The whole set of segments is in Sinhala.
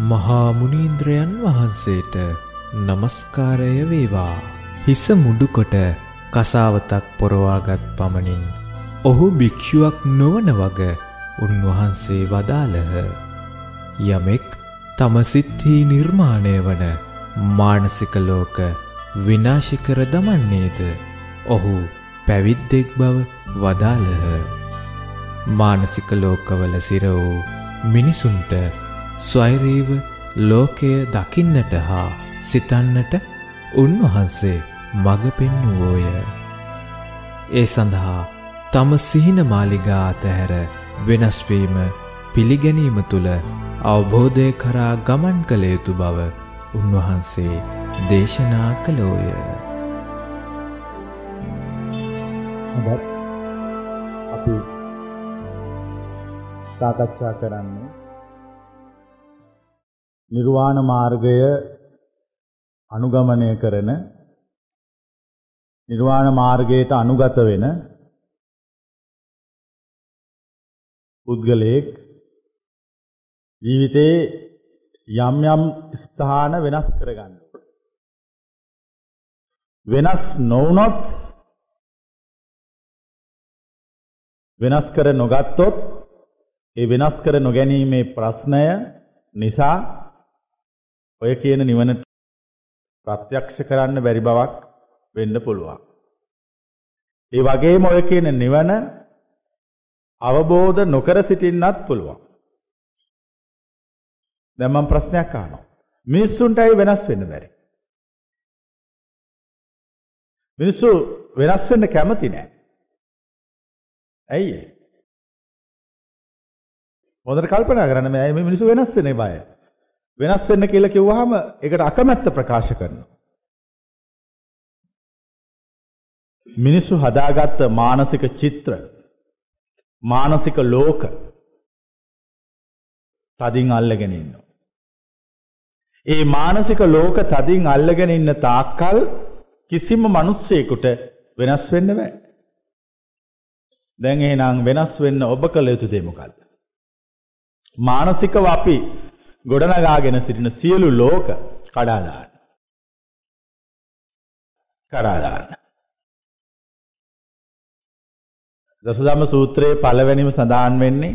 මහා මුනීන්ද්‍රයන් වහන්සේට নমස්කාරය වේවා. හිස මුඩුකොට කසාවතක් පොරවාගත් පමණින් ඔහු භික්ෂුවක් නොවන වග උන්වහන්සේ වදාළහ. යමෙක් තම සිත්හි නිර්මාණය වන මානසික ලෝක විනාශ කර දමන්නේද ඔහු පැවිද්දෙක් බව වදාළහ. මානසික ලෝකවල සිර වූ මිනිසුන්ට ස්වෛරීව ලෝකය දකින්නට හා සිතන්නට උන්වහන්සේ මඟ පෙන්වුවෝය. ඒ සඳහා තම සිහින මාලිගා අතහැර වෙනස්වීම පිළිගැනීම තුළ අවබෝධය කරා ගමන් කළ යුතු බව උන්වහන්සේ දේශනා කළෝය. හොඳයි. අපි සාකච්ඡා කරන්නේ නිර්වාණ මාර්ගය අනුගමනය කරන නිර්වාණ මාර්ගයට අනුගත වෙන පුද්ගලයෙක් ජීවිතේ යම් යම් ස්ථාන වෙනස් කරගන්න. වෙනස් නොවුනොත් වෙනස් කර නොගත්තොත් ඒ වෙනස් කර නොගැනීමේ ප්‍රශ්නය නිසා ඔය කියන නිවනට ප්‍රත්‍යක්ෂ කරන්න බැරි බවක් වෙන්න පුළුවන්. ඒ වගේම ඔය කියන නිවන අවබෝධ නොකර සිටින්නත් පුළුවන්. දැන් මම ප්‍රශ්නයක් අහනවා. මිනිස්සුන්ටයි වෙනස් වෙන්න බැරි. මිනිස්සු වෙනස් වෙන්න කැමති නෑ. ඇයි ඒ? හොඳට කල්පනා කරන්න මේ මේ මිනිස්සු වෙනස් වෙන්නේ බය. වෙනස් වෙන්න කියලා කිව්වහම ඒකට අකමැත්ත ප්‍රකාශ කරනවා. මිනිස්සු හදාගත්ත මානසික චිත්‍ර මානසික ලෝක තදින් අල්ලගෙන ඉන්නවා. ඒ මානසික ලෝක තදින් අල්ලගෙන ඉන්න තාක්කල් කිසිම මිනිස්සෙකුට වෙනස් වෙන්න බෑ. දැන් එහෙනම් වෙනස් වෙන්න ඔබ කළ යුතු දේ මොකක්ද? මානසිකව අපි ගොඩනගාගෙන සිටින සියලු ලෝක කඩා දාන්න. කඩා දාන්න. දසදම සූත්‍රයේ පළවෙනිම සඳහන් වෙන්නේ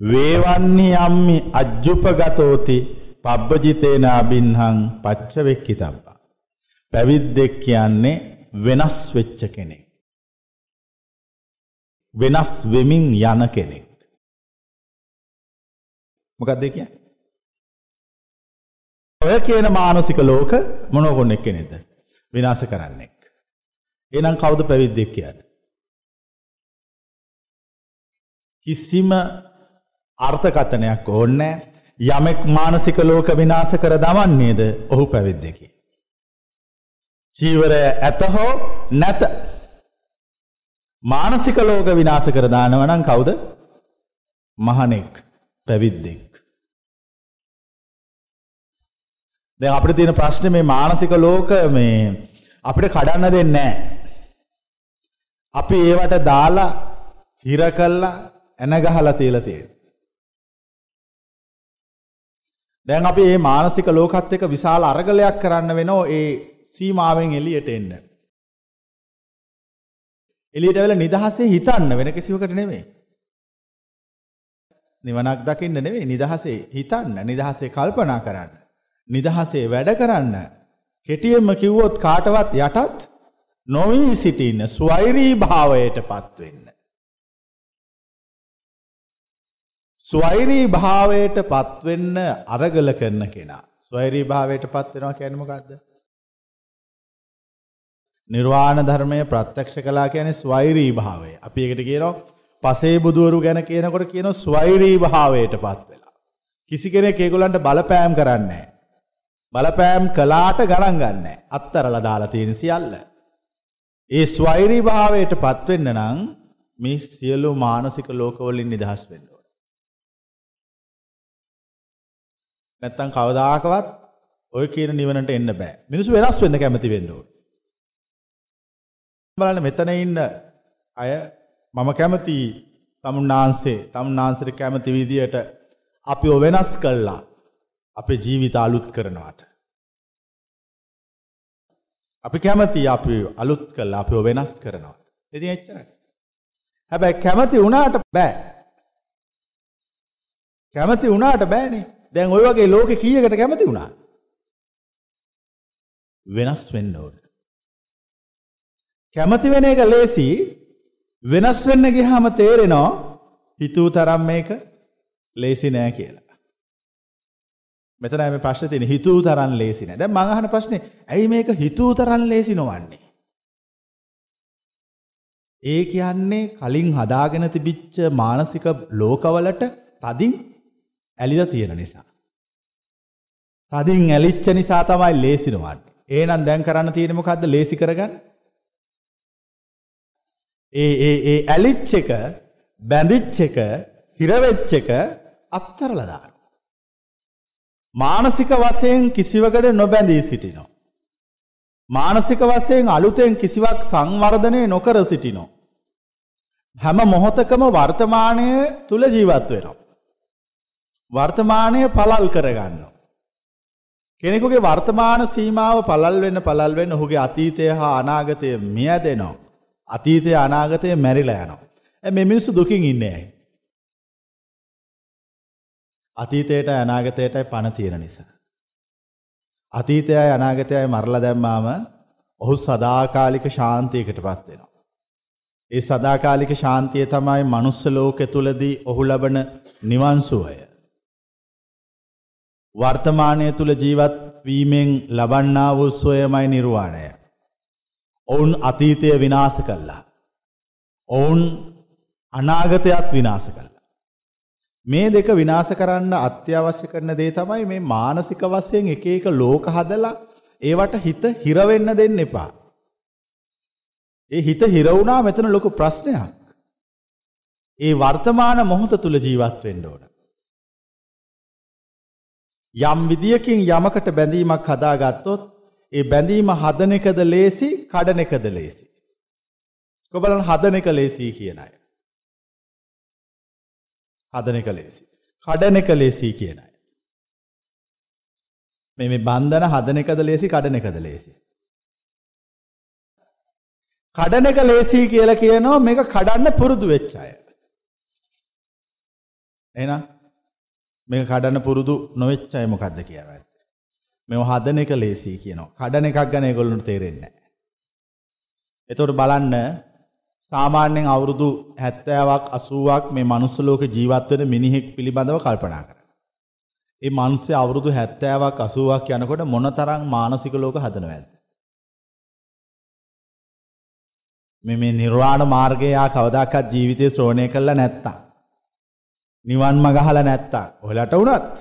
වේවන්නි යම්මි අජ්ජුපගතෝති පබ්බජිතේන අබින්හං පච්ච වෙක්කිතබ්බා. පැවිද්දෙක් කියන්නේ වෙනස් වෙච්ච කෙනෙක්. වෙනස් වෙමින් යන කෙනෙක්. මොකක්ද කියන්නේ? ඔය කියන මානසික ලෝක මොන කොන්නෙක් කෙනෙක්ද? විනාශ කරන්නෙක්. එහෙනම් කවුද පැවිද්දෙක් කියන්නේ? කිසිම අර්ථකථනයක් ඕනේ යමෙක් මානසික ලෝක විනාශ කර දමන්නේද ඔහු පැවිද්දෙකි. චීවරය ඇත හෝ නැත. මානසික ලෝක විනාශ කර දානව නම් කවුද? මහණෙක් පැවිද්දෙක්. දැන් අපිට තියෙන ප්‍රශ්නේ මේ මානසික ලෝක මේ අපිට කඩන්න දෙන්නේ නැහැ. අපි ඒවට දාලා හිර කළා එන ගහලා තියලා තියෙනවා. දැන් අපි මේ මානසික ලෝකත් එක්ක විශාල අරගලයක් කරන්න වෙනෝ ඒ සීමාවෙන් එළියට එන්න. එළියට වෙලා නිදහසේ හිතන්න වෙන කිසිවකට නෙමෙයි. නිවනක් දකින්න නෙවෙයි නිදහසේ හිතන්න නිදහසේ කල්පනා කරන්න නිදහසේ වැඩ කරන්න. කෙටියෙන්ම කිව්වොත් කාටවත් යටත් නොවී සිටින්න ස්වෛරී භාවයට පත් වෙන්න ස්වෛරී භාවයට පත් වෙන්න අරගල කරන කෙනා. ස්වෛරී භාවයට පත් වෙනවා කියන්නේ මොකද්ද? නිර්වාණ ධර්මය ප්‍රත්‍යක්ෂ කළා කියන්නේ ස්වෛරී භාවය. අපි ඒකට කියනවා පසේ බුදුවරු ගැන කියනකොට කියන ස්වෛරී භාවයට පත් වෙලා. කිසි කෙනෙක් ඒගොල්ලන්ට බලපෑම් කරන්නේ බලපෑම් කළාට ගණන් ගන්නෑ. අත්තරලා දාලා තියෙන සියල්ල. ඒ ස්වෛරී භාවයට පත් වෙන්න නම් මේ සියලු මානසික ලෝකවලින් නිදහස් වෙන්න ඕන. නැත්තම් කවදාකවත් ඔය කියන නිවනට එන්න බෑ. මිනිස්සු වෙනස් වෙන්න කැමති වෙන්න ඕන. බලන්න මෙතන ඉන්න අය මම කැමති තමුන්නාන්සේ තමුන්නාන්සට කැමති විදියට අපිෝ වෙනස් කල්ලා අපේ ජීවිත අලුත් කරනවාට. අපි කැමති අපි අලුත් කළා අපිව වෙනස් කරනවා. ඉතින් එච්චරයි. හැබැයි කැමති වුණාට බෑ. කැමති වුණාට බෑනේ. දැන් ওই වගේ ලෝකෙ කීයකට කැමති වුණා? වෙනස් වෙන්න ඕන. කැමති වෙන එක ලේසි වෙනස් වෙන්න ගියාම තේරෙනවා හිතුව තරම් මේක ලේසි නෑ කියලා. මෙතනයි මේ ප්‍රශ්නේ තියෙන්නේ හිතුව තරම් ලේසි නෑ. දැන් මම අහන ප්‍රශ්නේ ඇයි මේක හිතුව තරම් ලේසි නොවන්නේ? ඒ කියන්නේ කලින් හදාගෙන තිබිච්ච මානසික ලෝකවලට තදින් ඇලිලා තියෙන නිසා. තදින් ඇලිච්ච නිසා තමයි ලේසි නොවන්නේ. එහෙනම් දැන් කරන්න තියෙන්නේ මොකද්ද ලේසි කරගන්න? ඒ ඒ ඒ ඇලිච් එක බැඳිච් එක හිරවෙච්ච එක අත්තරලා දාන්න. මානසික වශයෙන් කිසිවකට නොබැඳී සිටිනවා. මානසික වශයෙන් අලුතෙන් කිසිවක් සංවර්ධනය නොකර සිටිනවා. හැම මොහොතකම වර්තමානය තුල ජීවත් වෙනවා. වර්තමානය පළල් කරගන්නවා. කෙනෙකුගේ වර්තමාන සීමාව පළල් වෙන්න පළල් වෙන්න ඔහුගේ අතීතය හා අනාගතය මියදෙනවා. අතීතය අනාගතය මැරිලා යනවා. මේ මිනිස්සු දුකින් ඉන්නේ ඇයි? අතීතයටයි අනාගතයටයි පණ තියෙන නිසා. අතීතයයි අනාගතයයි මරලා දැම්මාම ඔහු සදාකාලික ශාන්තියකටපත් වෙනවා. ඒ සදාකාලික ශාන්තිය තමයි මනුස්ස ලෝකෙ තුලදී ඔහු ලබන නිවන් සුවය. වර්තමානය තුල ජීවත් වීමෙන් ලබන්නා වූ සොයමයි නිර්වාණය. ඔවුන් අතීතය විනාශ කළා. ඔවුන් අනාගතයත් විනාශ කළා. මේ දෙක විනාශ කරන්න අත්‍යවශ්‍ය කරන දේ තමයි මේ මානසික වශයෙන් එක එක ලෝක හදලා ඒවට හිත හිර වෙන්න දෙන්න එපා. ඒ හිත හිර වුණා මෙතන ලොකු ප්‍රශ්නයක්. ඒ වර්තමාන මොහොත තුල ජීවත් වෙන්න ඕන. යම් විදියකින් යමකට බැඳීමක් හදාගත්තොත් ඒ බැඳීම හදන එකද ලේසි කඩන එකද ලේසි. කොබලන් හදන එක ලේසි කියන අය. හදන එක ලේසි. කඩන එක ලේසි කියන අය. මේ මේ බන්ධන හදන එකද ලේසි කඩන එකද ලේසි. කඩන එක ලේසි කියලා කියනවා මේක කඩන්න පුරුදු වෙච්ච අය. එහෙනම් මේක කඩන්න පුරුදු නොවෙච්ච අය මොකද්ද කියලා. මේව හදන එක ලේසි කියනවා. කඩන එකක් ගැන ඒගොල්ලන්ට තේරෙන්නේ නැහැ. එතකොට බලන්න සාමාන්‍යයෙන් අවුරුදු 70ක් 80ක් මේ මනුස්ස ලෝකේ ජීවත් වෙන මිනිහෙක් පිළිබඳව කල්පනා කරන්න. ඒ මිනිස්සු අවුරුදු 70ක් 80ක් යනකොට මොනතරම් මානසික ලෝක හදනවද? මේ මේ නිර්වාණ මාර්ගය ආ කවදාකවත් ජීවිතේ ශ්‍රවණය කළා නැත්තම් නිවන් මඟ අහලා නැත්තම් ඔයාලට උනත්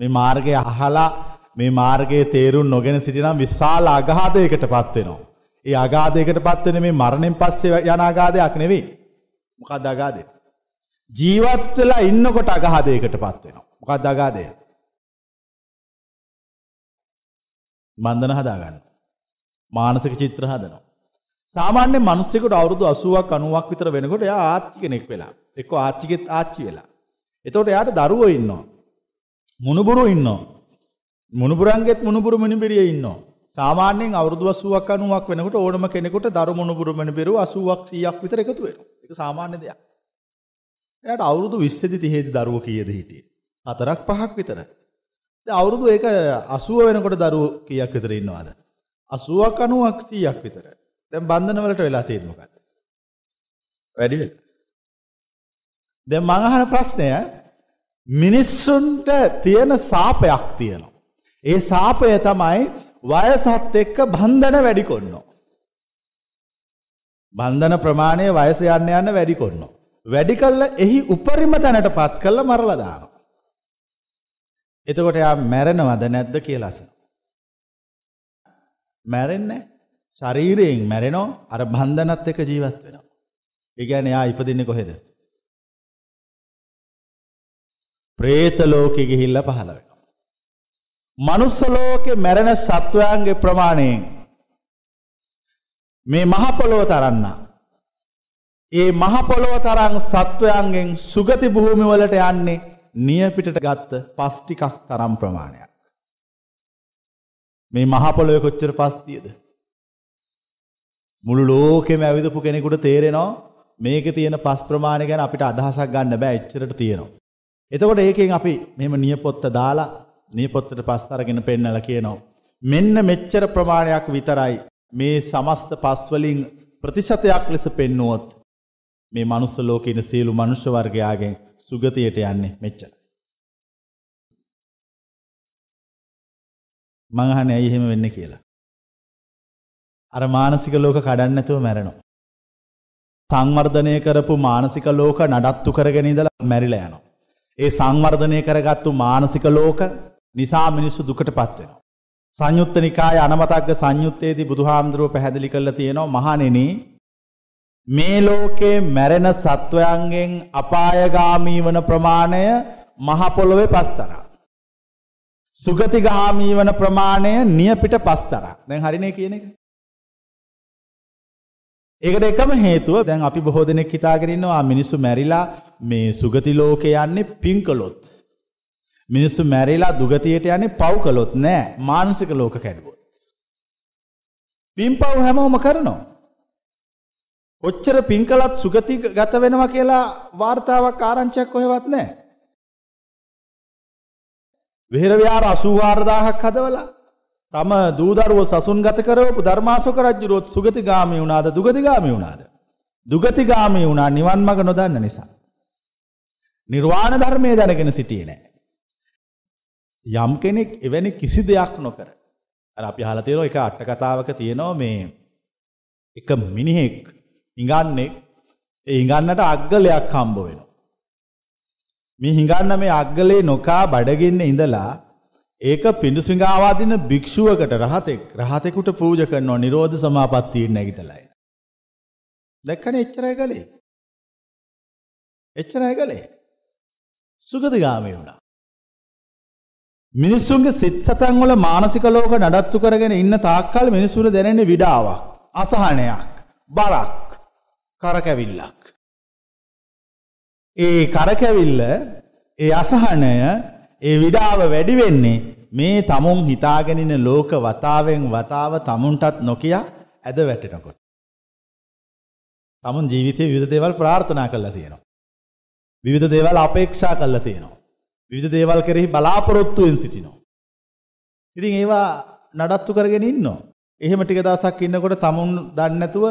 මේ මාර්ගය අහලා මේ මාර්ගයේ තේරුම් නොගෙන සිටිනම් විශාල අගාධයකටපත් වෙනවා. ඒ අගාධයකටපත් වෙන්නේ මේ මරණයෙන් පස්සේ යන අගාධයක් නෙවෙයි. මොකක්ද අගාධය? ජීවත් වෙලා ඉන්නකොට අගාධයකටපත් වෙනවා. මොකක්ද අගාධය? බන්ධන හදාගන්න. මානසික චිත්‍ර හදනවා. සාමාන්‍ය මිනිස්සුෙකුට අවුරුදු 80ක් 90ක් විතර වෙනකොට එයා ආච්චි කෙනෙක් වෙලා. එක්ක ආච්චිගෙත් ආච්චි වෙලා. එතකොට එයාට දරුවෝ ඉන්නවා. මුණුබුරු ඉන්නවා. මුණුබුරන්ගෙත් මුණුබුරු මිනිබිරිය ඉන්නවා. සාමාන්‍යයෙන් අවුරුදු 80ක් 90ක් වෙනකොට ඕනම කෙනෙකුට දරු මුණුබුරු මිනිබිරු 80ක් 100ක් විතර එකතු වෙනවා. ඒක සාමාන්‍ය දෙයක්. එයාට අවුරුදු 20 දී 30 දී දරුවෝ කීයද හිටියේ? හතරක් පහක් විතර. දැන් අවුරුදු ඒක 80 වෙනකොට දරුවෝ කීයක් විතර ඉන්නවද? 80ක් 90ක් 100ක් විතර. දැන් බන්ධන වලට වෙලා තියෙන්නේ මොකක්ද? වැඩි වෙලා. දැන් මම අහන ප්‍රශ්නය මිනිස්සුන්ට තියෙන සාපයක් තියෙනවා. ඒ සාපය තමයි වයසත් එක්ක බන්ධන වැඩි කොන්නෝ. බන්ධන ප්‍රමාණය වයස යන්න යන්න වැඩි කොන්නෝ. වැඩි කල්ල එහි උපරිම තැනට පත් කල්ල මරලා දානවා. එතකොට එයා මැරෙනවද නැද්ද කියලා අසන. මැරෙන්නේ ශරීරයෙන් මැරෙනෝ අර බන්ධනත් එක්ක ජීවත් වෙනවා. ඒ කියන්නේ එයා ඉපදින්නේ කොහෙද? പ്രേත ලෝකෙ ගිහිල්ලා පහළ වෙනවා. මනුස්ස ලෝකේ මැරෙන සත්වයන්ගේ ප්‍රමාණයෙන් මේ මහ පොළොව තරන්න. ඒ මහ පොළොව තරම් සත්වයන්ගෙන් සුගති භූමි වලට යන්නේ නියපිටට ගත්ත පස් ටිකක් තරම් ප්‍රමාණයක්. මේ මහ පොළොවේ කොච්චර පස් තියද? මුළු ලෝකෙම ඇවිදපු කෙනෙකුට තේරෙනවා මේකේ තියෙන පස් ප්‍රමාණය ගැන අපිට අදහසක් ගන්න බෑ එච්චරට තියෙනවා. එතකොට ඒකෙන් අපි මෙහෙම නියපොත්ත දාලා නියපොත්තට පස් අරගෙන පෙන්නලා කියනවා මෙන්න මෙච්චර ප්‍රමාණයක් විතරයි මේ සමස්ත පස් වලින් ප්‍රතිශතයක් ලෙස පෙන්නුවොත් මේ මනුස්ස ලෝකේ ඉන්න සියලු මනුෂ්‍ය වර්ගයාගෙන් සුගතියට යන්නේ මෙච්චර. මං අහන්නේ ඇයි එහෙම වෙන්නේ කියලා. අර මානසික ලෝක කඩන්න නැතුව මැරෙනවා. සංවර්ධනය කරපු මානසික ලෝක නඩත්තු කරගෙන ඉඳලා මැරිලා යනවා. ඒ සංවර්ධනය කරගත්තු මානසික ලෝක නිසා මිනිස්සු දුකටපත් වෙනවා. සංයුත්ත නිකාය අනමතග්ග සංයුත්තේදී බුදුහාමුදුරුව පැහැදිලි කරලා තියෙනවා මහණෙනි මේ ලෝකේ මැරෙන සත්වයන්ගෙන් අපායගාමී වන ප්‍රමාණය මහ පොළොවේ පස්තරක්. සුගතිගාමී වන ප්‍රමාණය නියපිට පස්තරක්. දැන් හරිනේ කියන එක. ඒකට එකම හේතුව දැන් අපි බොහෝ දෙනෙක් හිතාගෙන ඉන්නවා මිනිස්සු මැරිලා මේ සුගති ලෝකේ යන්නේ පින් කළොත්. මිනිස්සු මැරිලා දුගතියට යන්නේ පව් කළොත් නෑ මානසික ලෝක කැඩුවොත්. පින්පව් හැමෝම කරනවා. ඔච්චර පින් කළත් සුගති ගත වෙනවා කියලා වාර්තාවක් ආරංචියක් කොහෙවත් නැහැ. විහෙර විහාර 84000ක් හදවලා තම දූ දරුවෝ සසුන්ගත කරවපු ධර්මාශෝක රජුරුවත් සුගතිගාමී වුණාද දුගතිගාමී වුණාද? දුගතිගාමී වුණා නිවන් මඟ නොදන්න නිසා. නිර්වාණ ධර්මයේ දැනගෙන සිටියේ නැහැ. යම් කෙනෙක් එවැනි කිසි දෙයක් නොකර අර අපි අහලා තියෙනවා එක අට කතාවක තියෙනවා මේ එක මිනිහෙක් හිඟන්නෙක් ඒ හිඟන්නට අග්ගලයක් හම්බ වෙනවා. මේ හිඟන්න මේ අග්ගලේ නොකා බඩගින්න ඉඳලා ඒක පිඬුසිඟා වදින භික්ෂුවකට රහතෙක් රහතෙකුට පූජා කරනවා නිරෝධ සමාපත්තියෙන් නැගිටලා එන. දැක්කනේ එච්චරයි ගලේ. එච්චරයි ගලේ. සුගතිගාමී වුණා. මිනිස්සුන්ගේ සිත් සතන් වල මානසික ලෝක නඩත්තු කරගෙන ඉන්න තාක්කල් මිනිස්සුන්ට දැනෙන්නේ විඩාවක්, අසහනයක්, බරක්. කරකැවිල්ලක්. ඒ කරකැවිල්ල ඒ අසහනය ඒ විඩාව වැඩි වෙන්නේ මේ තමුන් හිතාගෙන ඉන්න ලෝක වතාවෙන් වතාව තමුන්ටත් නොකිය ඇද වැටෙනකොට. තමුන් ජීවිතේ විවිධ දේවල් ප්‍රාර්ථනා කරලා තියෙනවා. විවිධ දේවල් අපේක්ෂා කරලා තියෙනවා. විවිධ දේවල් කෙරෙහි බලාපොරොත්තුවෙන් සිටිනවා. ඉතින් ඒවා නඩත්තු කරගෙන ඉන්නවා. එහෙම ටික දවසක් ඉන්නකොට තමුන් දන්නේ නැතුව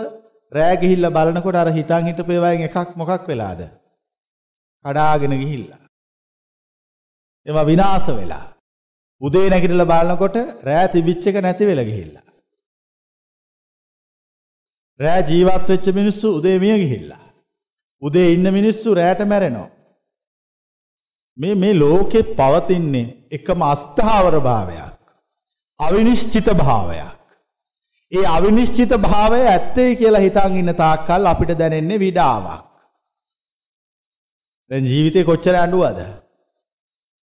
රෑ ගිහිල්ලා බලනකොට අර හිතන් හිටපු ඒවායින් එකක් මොකක් වෙලාද? කඩාගෙන ගිහිල්ලා. ඒවා විනාශ වෙලා. උදේ නැගිටලා බලනකොට රෑ තිබිච්ච එක නැති වෙලා ගිහිල්ලා. රෑ ජීවත් වෙච්ච මිනිස්සු උදේ මිය ගිහිල්ලා. උදේ ඉන්න මිනිස්සු රෑට මැරෙනවා. මේ මේ ලෝකෙ පවතින්නේ එකම අස්ථාවර භාවයක්. අවිනිශ්චිත භාවයක්. ඒ අවිනිශ්චිත භාවය ඇත්තේ කියලා හිතන් ඉන්න තාක්කල් අපිට දැනෙන්නේ විඩාවක්. දැන් ජීවිතේ කොච්චර ඇඬුවද?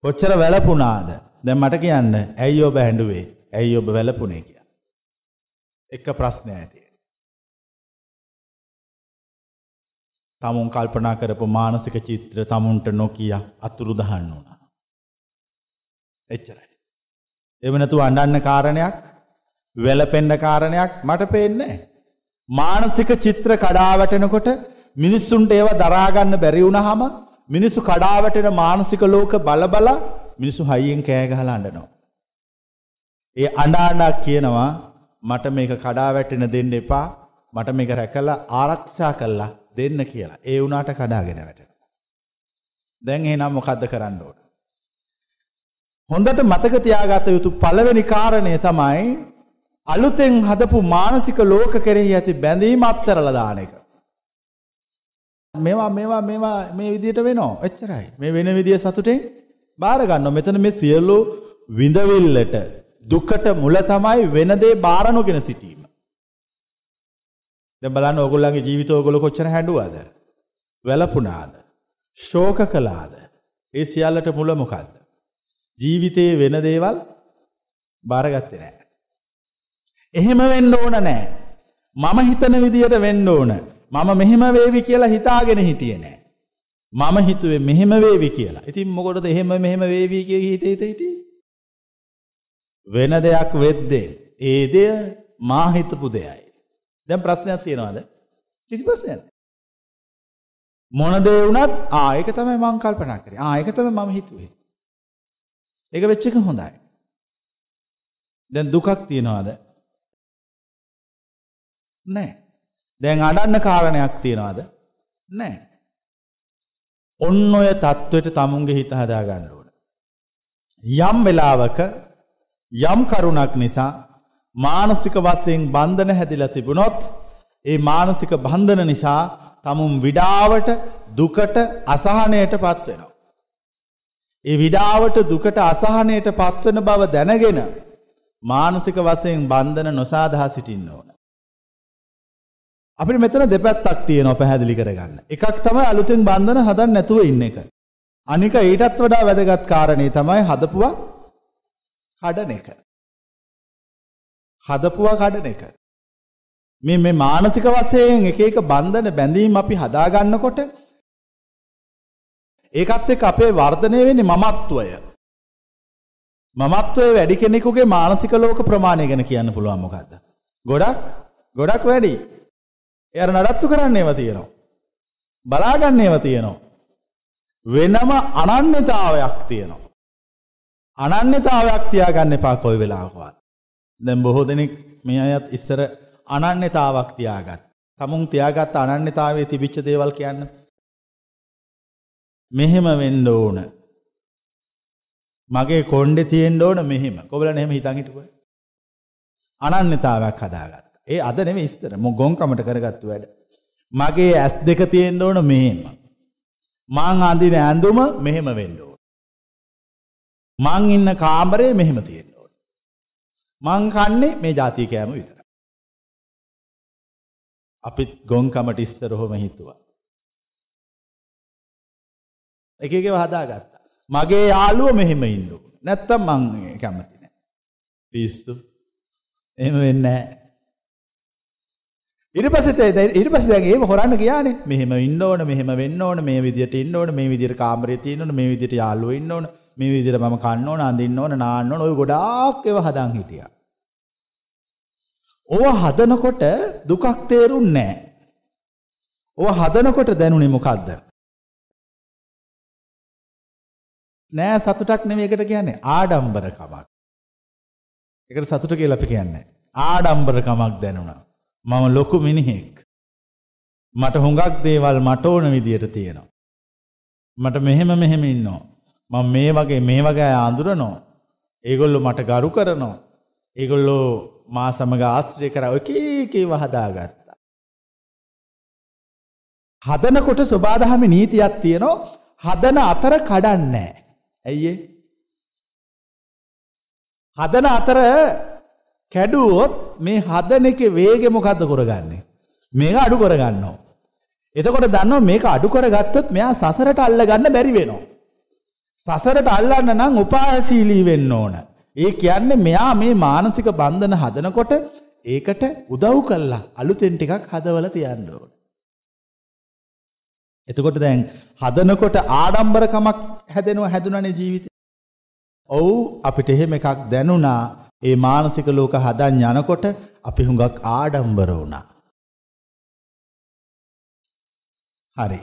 කොච්චර වැළපුණාද? දැන් මට කියන්න ඇයි ඔබ ඇඬුවේ? ඇයි ඔබ වැළපුණේ කියලා. එක ප්‍රශ්නයක් ඇති. තමුන් කල්පනා කරපු මානසික චිත්‍ර තමුන්ට නොකිය අතුරුදහන් වුණා. එච්චරයි. එව නැතුව අඬන්න කාරණයක් වැළපෙන්න කාරණයක් මට පේන්නේ මානසික චිත්‍ර කඩා වැටෙනකොට මිනිස්සුන්ට ඒව දරා ගන්න බැරි වුණාම මිනිස්සු කඩා වැටෙන මානසික ලෝක බල බල මිනිස්සු හයියෙන් කෑ ගහලා අඬනවා. ඒ අඬ අඬ කියනවා මට මේක කඩා වැටෙන දෙන්න එපා මට මේක රැකලා ආරක්ෂා කළා දෙන්න කියලා. ඒ වුණාට කඩාගෙන වැටෙනවා. දැන් එහෙනම් මොකද්ද කරන්න ඕන? හොඳට මතක තියාගත යුතු පළවෙනි කාරණය තමයි අලුතෙන් හදපු මානසික ලෝක කෙරෙහි ඇති බැඳීම අත්තරලා දාන එක. මේවා මේවා මේවා මේ විදිහට වෙනවා. එච්චරයි. මේ වෙන විදිය සතුටෙන් බාර ගන්නවා. මෙතන මේ සියලු විඳවිල්ලට දුකට මුල තමයි වෙන දේ බාර නොගෙන සිටීම. දැන් බලන්න ඕගොල්ලන්ගේ ජීවිත ඕගොල්ලෝ කොච්චර හැඬුවද? වැළපුණාද? ශෝක කළාද? ඒ සියල්ලට මුල මොකද්ද? ජීවිතයේ වෙන දේවල් බාරගත්තේ නැහැ. එහෙම වෙන්න ඕන නෑ. මම හිතන විදියට වෙන්න ඕන. මම මෙහෙම වේවි කියලා හිතාගෙන හිටියේ නෑ. මම හිතුවේ මෙහෙම වේවි කියලා. ඉතින් මොකටද එහෙම මෙහෙම වේවි කිය හිතේ හිටියේ? වෙන දෙයක් වෙද්දී ඒ දෙය මා හිතපු දෙයයි. දැන් ප්‍රශ්නයක් තියෙනවද? කිසි ප්‍රශ්නයක් මොන දේ වුණත් ආ ඒක තමයි මම කල්පනා කරේ. ආ ඒක තමයි මම හිතුවේ. ඒක වෙච්ච එක හොඳයි. දැන් දුකක් තියනවාද? නැහැ. දැන් අඩන්න කාරණයක් තියනවාද? නැහැ. ඔන්න ඔය தത്വෙට තමුන්ගේ හිත හදා ගන්න ඕන. යම් වෙලාවක යම් කරුණක් නිසා මානසික වශයෙන් බන්ධන හැදිලා තිබුණොත් ඒ මානසික බන්ධන නිසා tamun විඩාවට දුකට අසහනයට පත් වෙනවා. ඒ විඩාවට දුකට අසහනයට පත්වන බව දැනගෙන මානසික වශයෙන් බන්ධන නොසාදහා සිටින්න ඕන. අපිට මෙතන දෙපැත්තක් තියෙනවා පැහැදිලි කරගන්න. එකක් තමයි අලුතෙන් බන්ධන හදන්න නැතුව ඉන්න එක. අනික ඊටත් වඩා වැදගත් කාරණේ තමයි හදපුවා කඩන එක. හදපුවා කඩන එක. මේ මේ මානසික වශයෙන් එක එක බන්ධන බැඳීම් අපි හදා ගන්නකොට ඒකත් එක්ක අපේ වර්ධනය වෙන්නේ මමත්වය. මමත්වයේ වැඩි කෙනෙකුගේ මානසික ලෝක ප්‍රමාණය ගැන කියන්න පුළුවන් මොකද්ද? ගොඩක් ගොඩක් වැඩි. එයාර නඩත්තු කරන්නේව තියෙනවා. බලාගන්නේව තියෙනවා. වෙනම අනන්‍යතාවයක් තියෙනවා. අනන්‍යතාවයක් තියාගන්න එපා කොයි වෙලාවකවත්. දැන් බොහෝ දෙනෙක් මේ අයත් ඉස්සර අනන්‍යතාවක් තියාගත්. තමුන් තියාගත්ත අනන්‍යතාවයේ තිබිච්ච දේවල් කියන්න. මෙහෙම වෙන්න ඕන. මගේ කොණ්ඩේ තියෙන්න ඕන මෙහෙම. කොබලන් එහෙම හිතන් හිටපුවා. අනන්‍යතාවයක් හදාගත්තා. ඒ අද නෙමෙයි ඉස්තර. මො ගොංකමට කරගත්තු වැඩ. මගේ ඇස් දෙක තියෙන්න ඕන මෙහෙම. මං අඳින ඇඳුම මෙහෙම වෙන්න ඕන. මං ඉන්න කාමරේ මෙහෙම තියෙන්න ඕන. මං කන්නේ මේ જાතිය කෑම විතරයි. අපිත් ගොංකමට ඉස්සර ඔහොම හිතුවා. එක එකව හදාගත්තා. මගේ යාළුව මෙහෙම ඉන්න ඕන. නැත්තම් මං කැමති නෑ. පිස්සු. එහෙම වෙන්නේ නෑ. ඊට පස්සේ ඊට පස්සේ දැන් ඒව හොරන්න ගියානේ. මෙහෙම ඉන්න ඕන, මෙහෙම වෙන්න ඕන, මේ විදියට ඉන්න ඕන, මේ විදියට කාමරේ තියෙන්න ඕන, මේ විදියට යාළුවෝ ඉන්න ඕන, මේ විදියට මම කන්න ඕන, අඳින්න ඕන, නාන්න ඕන, ඔය ගොඩාක් ඒවා හදන් හිටියා. ඕව හදනකොට දුකක් තේරුන්නේ නැහැ. ඕව හදනකොට දැනුනේ මොකද්ද? නෑ සතුටක් නෙමෙයි ඒකට කියන්නේ ආඩම්බරකමක්. ඒකට සතුට කියලා අපි කියන්නේ. ආඩම්බරකමක් දැනුණා. මම ලොකු මිනිහෙක්. මට හුඟක් දේවල් මට ඕන විදියට තියෙනවා. මට මෙහෙම මෙහෙම ඉන්නවා. මම මේ වගේ මේ වගේ අය අඳුරනවා. ඒගොල්ලෝ මට ගරු කරනවා. ඒගොල්ලෝ මා සමග ආශ්‍රය කරා ඔය කීකේව හදාගත්තා. හදනකොට සබාදහමේ නීතියක් තියෙනවා. හදන අතර කඩන්නේ ඇයි හදන අතර කැඩුවොත් මේ හදන එකේ වේගය මොකද්ද කරගන්නේ? මේක අඩු කරගන්නවා. එතකොට දන්නවා මේක අඩු කරගත්තොත් මෙයා සසරට අල්ල ගන්න බැරි වෙනවා. සසරට අල්ලන්න නම් උපායශීලී වෙන්න ඕන. ඒ කියන්නේ මෙයා මේ මානසික බන්ධන හදනකොට ඒකට උදව් කළා අලුතෙන් ටිකක් හදවලා තියන්න ඕන. එතකොට දැන් හදනකොට ආඩම්බරකමක් හැදෙනවා හැදුනනේ ජීවිතේ. ඔව් අපිට එහෙම එකක් දැනුණා ඒ මානසික ලෝක හදන් යනකොට අපි හුඟක් ආඩම්බර වුණා. හරි.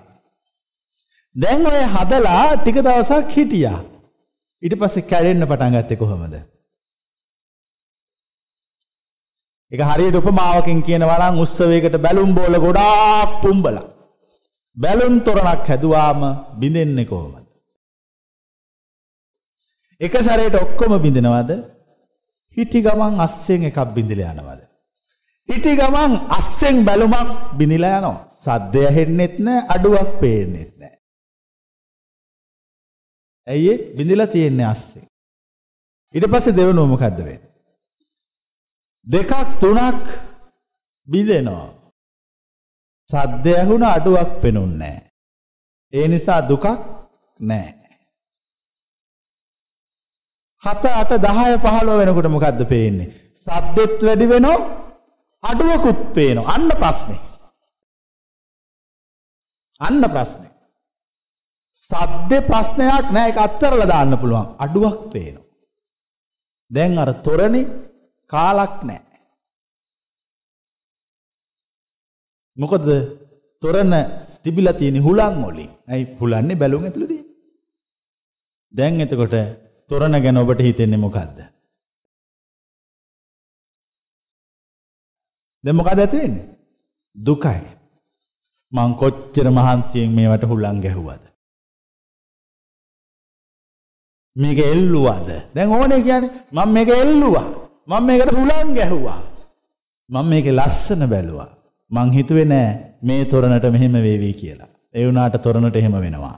දැන් ඔය හදලා ටික දවසක් හිටියා. ඊට පස්සේ කැඩෙන්න පටන් ගත්තේ කොහොමද? ඒක හරියට උපමාවකින් කියනවා නම් උත්සවයකට බැලුම් බෝල ගොඩාක් පුම්බලා. බැලුම් තොරණක් හැදුවාම බිඳෙන්නේ කොහොමද? එක සැරේට ඔක්කොම බිඳිනවද? හිටි ගමන් අස්සෙන් එකක් බිඳිලා යනවද? හිටි ගමන් අස්සෙන් බැලුමක් බිඳිලා යනවා. සද්දය ඇහෙන්නෙත් නැහැ, අඩුවක් පේන්නෙත් නැහැ. ඇයි ඒ බිඳිලා තියෙන්නේ අස්සෙන්? ඊට පස්සේ දෙවනුව මොකද්ද වෙන්නේ? දෙකක් තුනක් බිඳෙනවා. සද්ද ඇහුණ අඩුවක් පෙනුන්නේ නැහැ. ඒ නිසා දුකක් නැහැ. 7 8 10 15 වෙනකොට මොකද්ද පේන්නේ? සද්දෙත් වැඩි වෙනවා අඩුවකුත් පේනවා. අන්න ප්‍රශ්නේ. අන්න ප්‍රශ්නේ. සද්දේ ප්‍රශ්නයක් නෑ ඒක අත්තරලා දාන්න පුළුවන්. අඩුවක් පේනවා. දැන් අර තොරණේ කාලක් නෑ. මොකද තොරණ තිබිලා තියෙන හුලං වලින්. ඇයි හුලන්නේ බැලුම් ඇතුළේදී? දැන් එතකොට තොරණ ගැන ඔබට හිතෙන්නේ මොකද්ද? දැන් මොකද ඇති වෙන්නේ? දුකයි. මං කොච්චර මහන්සියෙන් මේවට හුලං ගැහුවද? මේක එල්ලුවාද? දැන් ඕනේ කියන්නේ මම මේක එල්ලුවා. මම මේකට හුලං ගැහුවා. මම මේකේ ලස්සන බැලුවා. මං හිතුවේ නෑ මේ තොරණට මෙහෙම වේවි කියලා. ඒ වුණාට තොරණට එහෙම වෙනවා.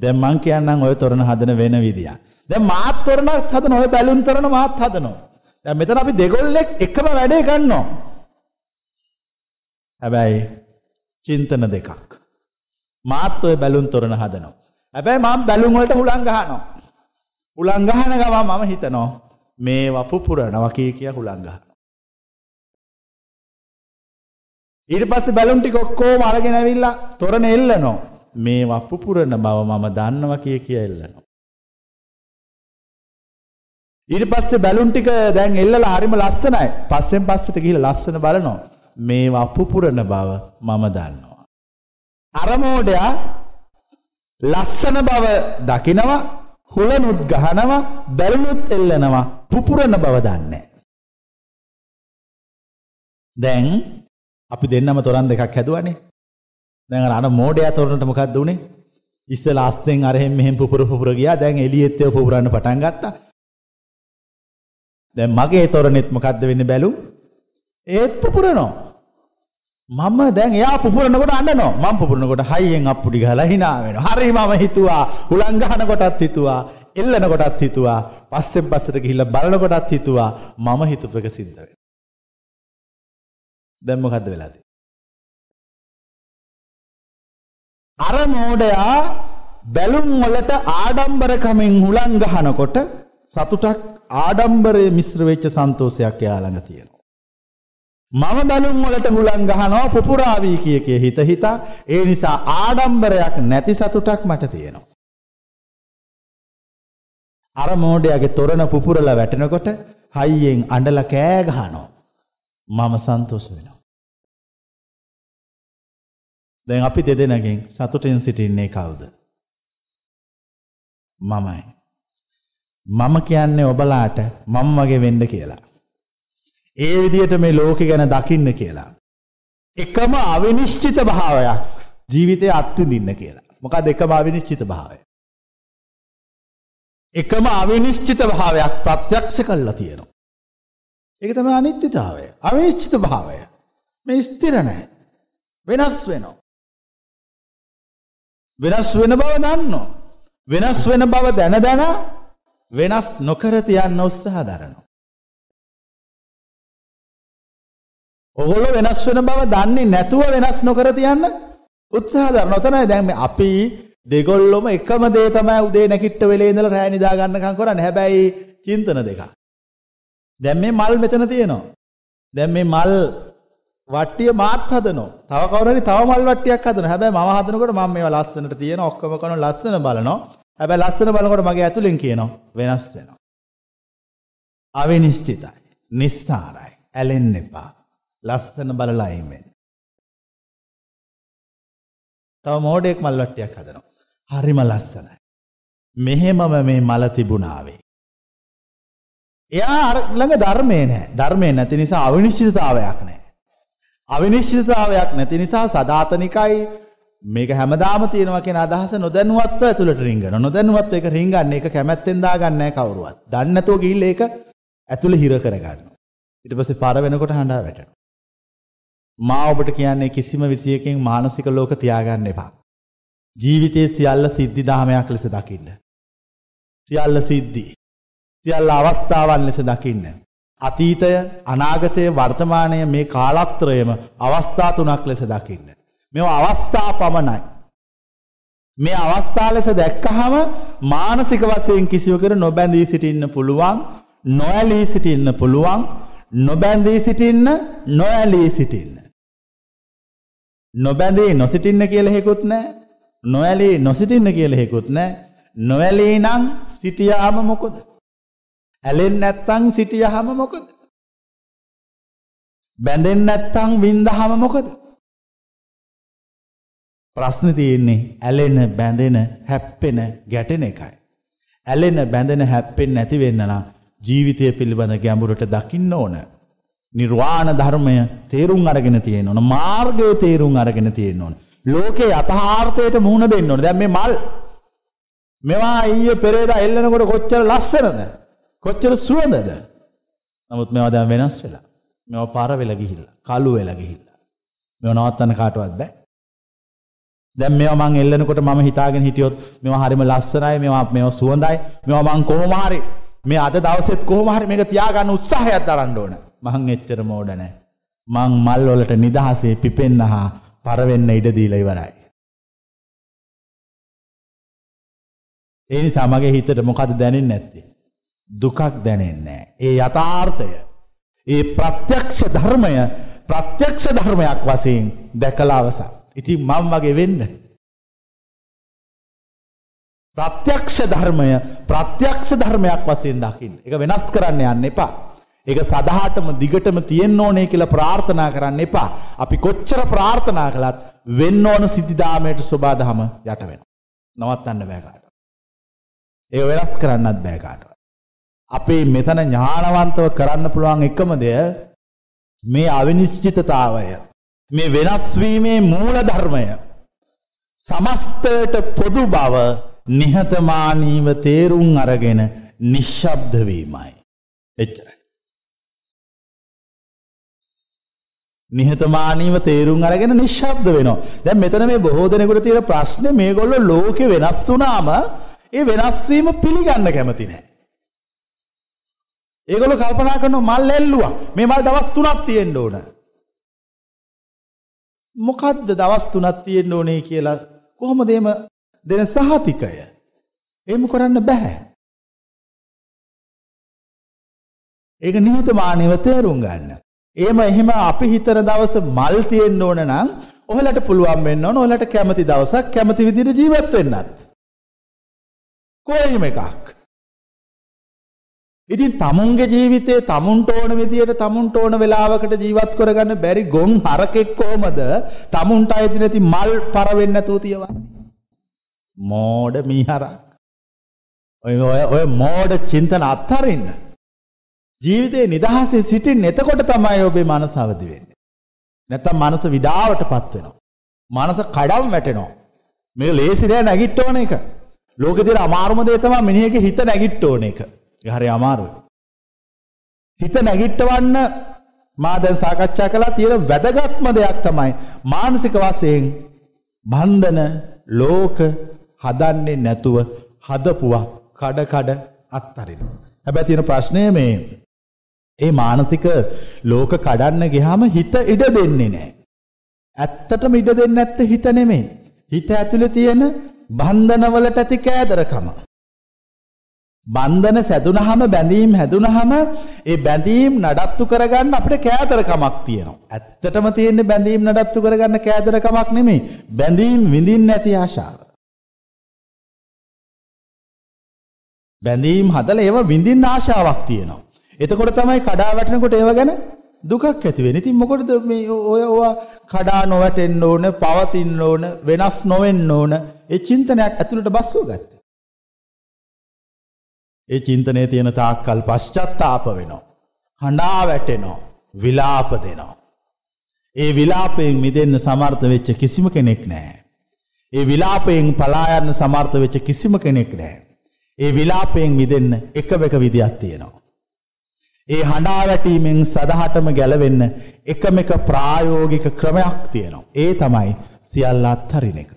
දැන් මං කියන්නම් ඔය තොරණ හදන වෙන විදියක්. දැන් මාත් තොරණක් හදන ඔය බැලුන් තොරණ මාත් හදනවා. දැන් මෙතන අපි දෙගොල්ලෙක් එකම වැඩේ කරනවා. හැබැයි චින්තන දෙකක්. මාත් ඔය බැලුන් තොරණ හදනවා. හැබැයි මම බැලුන් වලට හුලං ගහනවා. හුලං ගහන ගමන් මම හිතනවා මේ වපු පුරනවා කිය කිය හුලං ගහනවා. ඊට පස්සේ බැලුන් ටික ඔක්කොම අරගෙන ඇවිල්ලා තොරණ එල්ලනවා. මේ වපු පුරන බව මම දන්නවා කිය කිය එල්ලනවා. ඊට පස්සේ බැලුන් ටික දැන් එල්ලලා හරිම ලස්සනයි. පස්සෙන් පස්සට ගිහිල්ලා ලස්සන බලනවා. මේ වපු පුරන බව මම දන්නවා. අර මෝඩයා ලස්සන බව දකිනවා, හුලනුත් ගහනවා, බැලුනුත් එල්ලනවා, පුපුරන බව දන්නේ දැන් අපි දෙන්නම තොරන් දෙකක් හැදුවනේ. දැන් අර අන මෝඩයා තොරණට මොකක්ද උනේ? ඉස්සලා අස්සෙන් අර එහෙම මෙහෙම පුපුර පුපුර ගියා. දැන් එළියෙත් ඒව පුපුරන්න පටන් ගත්තා. දැන් මගේ තොරණෙත් මොකද්ද වෙන්නේ බැලු? ඒත් පුපුරනවා. මම දැන් එයා පුපුරනකොට අඬනවා. මම පුපුරනකොට හයියෙන් අප්පුඩි ගහලා hina වෙනවා. හරි මම හිතුවා. හුලං ගහන කොටත් හිතුවා. එල්ලන කොටත් හිතුවා. පස්සෙන් පස්සට ගිහිල්ලා බලන කොටත් හිතුවා. මම හිතුවක සිද්ධ වෙනවා. දැන් මොකද්ද වෙලා තියෙන්නේ? අර මෝඩයා බැලුම් වලට ආඩම්බරකමින් හුලං ගහනකොට සතුටක් ආඩම්බරයේ මිශ්‍ර වෙච්ච සන්තෝෂයක් එයා ළඟ තියෙනවා. මම බැලුම් වලට හුලං ගහනවා පුපුරාවි කිය කිය හිත හිතා ඒ නිසා ආඩම්බරයක් නැති සතුටක් මට තියෙනවා. අර මෝඩයාගේ තොරණ පුපුරලා වැටෙනකොට හයියෙන් අඬලා කෑ ගහනවා. මම සන්තෝෂ වෙනවා. දැන් අපි දෙදෙනගෙන් සතුටින් සිටින්නේ කවුද? මමයි. මම කියන්නේ ඔබලාට මම වගේ වෙන්න කියලා. ඒ විදිහට මේ ලෝකෙ ගැන දකින්න කියලා. එකම අවිනිශ්චිත භාවයක් ජීවිතය අත්විඳින්න කියලා. මොකක්ද එකම අවිනිශ්චිත භාවය? එකම අවිනිශ්චිත භාවයක් ප්‍රත්‍යක්ෂ කළා තියෙනවා. ඒක තමයි අනිත්‍යතාවය. අවිනිශ්චිත භාවය. මේ ස්ථිර නැහැ. වෙනස් වෙනවා. වෙනස් වෙන බව දන්නවා. වෙනස් වෙන බව දැන දැන වෙනස් නොකර තියන්න උත්සාහ දරනවා. ඔගොල්ලෝ වෙනස් වෙන බව දන්නේ නැතුව වෙනස් නොකර තියන්න උත්සාහ දරනවා. ඔතනයි දැන් මේ අපි දෙගොල්ලොම එකම දේ තමයි උදේ නැගිට වෙලේ ඉඳලා රැය නිදා ගන්නකම් කරන්නේ. හැබැයි චින්තන දෙකක්. දැන් මේ මල් මෙතන තියෙනවා. දැන් මේ මල් වට්ටිය මාත් හදනවා. තව කවුරු හරි තව මල් වට්ටියක් හදනවා. හැබැයි මම හදනකොට මම මේවා ලස්සනට තියෙන ඔක්කොම කරන ලස්සන බලනවා. හැබැයි ලස්සන බලනකොට මගේ ඇතුලෙන් කියනවා වෙනස් වෙනවා. අවිනිශ්චිතයි. නිස්සාරයි. ඇලෙන්න එපා. ලස්සන බලලා අයින් වෙන්න. තව මෝඩෙක් මල් වට්ටියක් හදනවා. හරිම ලස්සනයි. මෙහෙමම මේ මල තිබුණාවේ. එයා ළඟ ධර්මේ නැහැ. ධර්මේ නැති නිසා අවිනිශ්චිතතාවයක් නැහැ. අවිනිශ්චිතතාවයක් නැති නිසා සදාතනිකයි මේක හැමදාම තියෙනවා කියන අදහස නොදැනුවත්ව ඇතුළට රිංගන. නොදැනුවත්ව ඒක රිංගන්නේ ඒක කැමැත්තෙන් දාගන්නේ නැහැ කවුරුවත්. දන්නේ නැතුව ගිහිල්ලා ඒක ඇතුළේ හිර කරගන්නවා. ඊට පස්සේ පාර වෙනකොට හඬා වැටෙනවා. මා ඔබට කියන්නේ කිසිම විදියකින් මානසික ලෝක තියාගන්න එපා. ජීවිතයේ සියල්ල සිද්ධි දහමයක් ලෙස දකින්න. සියල්ල සිද්ධි. සියල්ල අවස්ථාවන් ලෙස දකින්න. අතීතය අනාගතය වර්තමානය මේ කාලත්‍රයම අවස්ථා තුනක් ලෙස දකින්න. මෙ අවස්ථා පමණයි. මේ අවස්ථා ලෙස දැක්කහම මානසික වසයෙන් කිසිවකර නොබැඳී සිටින්න පුළුවන් නොඇලී සිටින්න පුළුවන් නොබැඳී සිටින්න නොඇලී සිටින්න. නොබැඳී නොසිටින්න කියල හෙකුත් නෑ නොඇලී නොසිටින්න කියලා හේකුත් නැහැ. නොඇලී නම් සිටියාම මොකද? ඇලෙන්නේ නැත්තම් සිටියාම මොකද? බැඳෙන්නේ නැත්තම් වින්දහම මොකද? ප්‍රශ්නේ තියෙන්නේ ඇලෙන බැඳෙන හැප්පෙන ගැටෙන එකයි. ඇලෙන බැඳෙන හැප්පෙන්නේ නැති වෙන්න නම් ජීවිතය පිළිබඳ ගැඹුරට දකින්න ඕන. නිර්වාණ ධර්මය තේරුම් අරගෙන තියෙන්න ඕන. මාර්ගය තේරුම් අරගෙන තියෙන්න ඕන. ලෝකේ යථාර්ථයට මුහුණ දෙන්න ඕන. දැන් මේ මල් මේවා ඊයේ පෙරේදා එල්ලනකොට කොච්චර ලස්සනද? කොච්චර සුවඳද? නමුත් මේවා දැන් වෙනස් වෙලා. මේවා පාර වෙලා ගිහිල්ලා, කළු වෙලා ගිහිල්ලා. මේවා නවත්තන්න කාටවත් බෑ. දැන් මේවා මං එල්ලනකොට මම හිතාගෙන හිටියොත් මේවා හරිම ලස්සනයි, මේවා මේවා සුවඳයි, මේවා මං කොහොම හරි මේ අද දවසෙත් කොහොම හරි මේක තියාගන්න උත්සාහයක් දරන්න ඕන. මං එච්චර මෝඩ නැහැ. මං මල් වලට නිදහසේ පිපෙන්න හා පරවෙන්න ඉඩ දීලා ඉවරයි. ඒ නිසා මගේ හිතට මොකද දැනෙන්නේ නැත්තේ? දුකක් දැනෙන්නේ ඒ යථාර්ථය ඒ ප්‍රත්‍යක්ෂ ධර්මය ප්‍රත්‍යක්ෂ ධර්මයක් වශයෙන් දැකලා අවසන්. ඉතින් මම වගේ වෙන්න. ප්‍රත්‍යක්ෂ ධර්මය ප්‍රත්‍යක්ෂ ධර්මයක් වශයෙන් දකින්න. ඒක වෙනස් කරන්න යන්න එපා. ඒක සදාටම දිගටම තියෙන්න ඕනේ කියලා ප්‍රාර්ථනා කරන්න එපා. අපි කොච්චර ප්‍රාර්ථනා කළත් වෙන්න ඕන සිද්ධාමයට සබාදහම යට වෙනවා. නවත්තන්න බෑ කාටවත්. ඒක වෙනස් කරන්නත් බෑ කාටවත්. අපේ මෙතන ඥානවන්තව කරන්න පුළුවන් එකම දෙය මේ අවිනිශ්චිතතාවය මේ වෙනස් වීමේ මූල ධර්මය සමස්තයට පොදු බව නිහතමානීව තේරුම් අරගෙන නිශ්ශබ්ද වීමයි. එච්චරයි. නිහතමානීව තේරුම් අරගෙන නිශ්ශබ්ද වෙනවා. දැන් මෙතන මේ බොහෝ දෙනෙකුට තියෙන ප්‍රශ්නේ මේගොල්ලෝ ලෝකේ වෙනස් වුණාම ඒ වෙනස් වීම පිළිගන්න කැමති නැහැ. ඒගොල්ලෝ කල්පනා කරනවා මල් එල්ලුවා. මේ මල් දවස් 3ක් තියෙන්න ඕන. මොකද්ද දවස් 3ක් තියෙන්න ඕනේ කියලා කොහොමද එම දෙන සහතිකය? එහෙම කරන්න බෑ. ඒක නිහතමානීව තේරුම් ගන්න. එහෙම එහෙම අපි හිතන දවස මල් තියෙන්න ඕන නම් ඔයාලට පුළුවන් වෙන්න ඕන ඔයාලට කැමති දවසක් කැමති විදිහට ජීවත් වෙන්නත්. කොයිම එකක්. ඉතින් තමුන්ගේ ජීවිතේ තමුන්ට ඕන විදියට තමුන්ට ඕන වෙලාවකට ජීවත් කරගන්න බැරි ගොන් හරකෙක් කොහමද තමුන්ට අයිති නැති මල් පර වෙන්නේ නැතුව තියවන්නේ? මෝඩ මීහරක්. ඔය ඔය මෝඩ චින්තන අත්හරින්න. ජීවිතේ නිදහසේ සිටින්න එතකොට තමයි ඔබේ මනස අවදි වෙන්නේ. නැත්තම් මනස විඩාවටපත් වෙනවා. මනස කඩම් වැටෙනවා. මේ ලේසි නෑ නැගිට ඕන එක. ලෝකේ තියෙන අමාරුම දේ තමයි මිනිහගේ හිත නැගිට ඕන එක. ඒක හරි අමාරුයි. හිත නැගිටවන්න මා දැන් සාකච්ඡා කළා තියෙන වැදගත්ම දෙයක් තමයි මානසික වශයෙන් බන්ධන ලෝක හදන්නේ නැතුව හදපුවා කඩ කඩ අත්තරිනවා. හැබැයි තියෙන ප්‍රශ්නය මේ ඒ මානසික ලෝක කඩන්න ගියාම හිත ඉඩ දෙන්නේ නැහැ. ඇත්තටම ඉඩ දෙන්නේ නැත්තේ හිත නෙමෙයි. හිත ඇතුලේ තියෙන බන්ධනවලට ඇති කෑදරකම. බන්ධන සැදුනහම බැඳීම් හැදුනහම ඒ බැඳීම් නඩත්තු කරගන්න අපිට කෑදරකමක් තියෙනවා. ඇත්තටම තියෙන්නේ බැඳීම් නඩත්තු කරගන්න කෑදරකමක් නෙමෙයි. බැඳීම් විඳින්න නැති ආශාව. බැඳීම් හදලා ඒව විඳින්න ආශාවක් තියෙනවා. එතකොට තමයි කඩා වැටෙනකොට ඒව ගැන දුකක් ඇති වෙන්නේ. ඉතින් මොකටද මේ ඔය ඔය කඩා නොවැටෙන්න ඕන, පවතින්න ඕන, වෙනස් නොවෙන්න ඕන. ඒ චින්තනයක් ඇතුළට බස්සුව ගත්තා. ඒ චින්තනයේ තියෙන තාක්කල් පශ්චත්තාප වෙනවා. හඬා වැටෙනවා. විලාප දෙනවා. ඒ විලාපයෙන් මිදෙන්න සමර්ථ වෙච්ච කිසිම කෙනෙක් නැහැ. ඒ විලාපයෙන් පලා යන්න සමර්ථ වෙච්ච කිසිම කෙනෙක් නැහැ. ඒ විලාපයෙන් මිදෙන්න එකම එක විදියක් තියෙනවා. ඒ හඬා වැටීමෙන් සදහටම ගැලවෙන්න එකම එක ප්‍රායෝගික ක්‍රමයක් තියෙනවා. ඒ තමයි සියල්ල අත්හරින එක.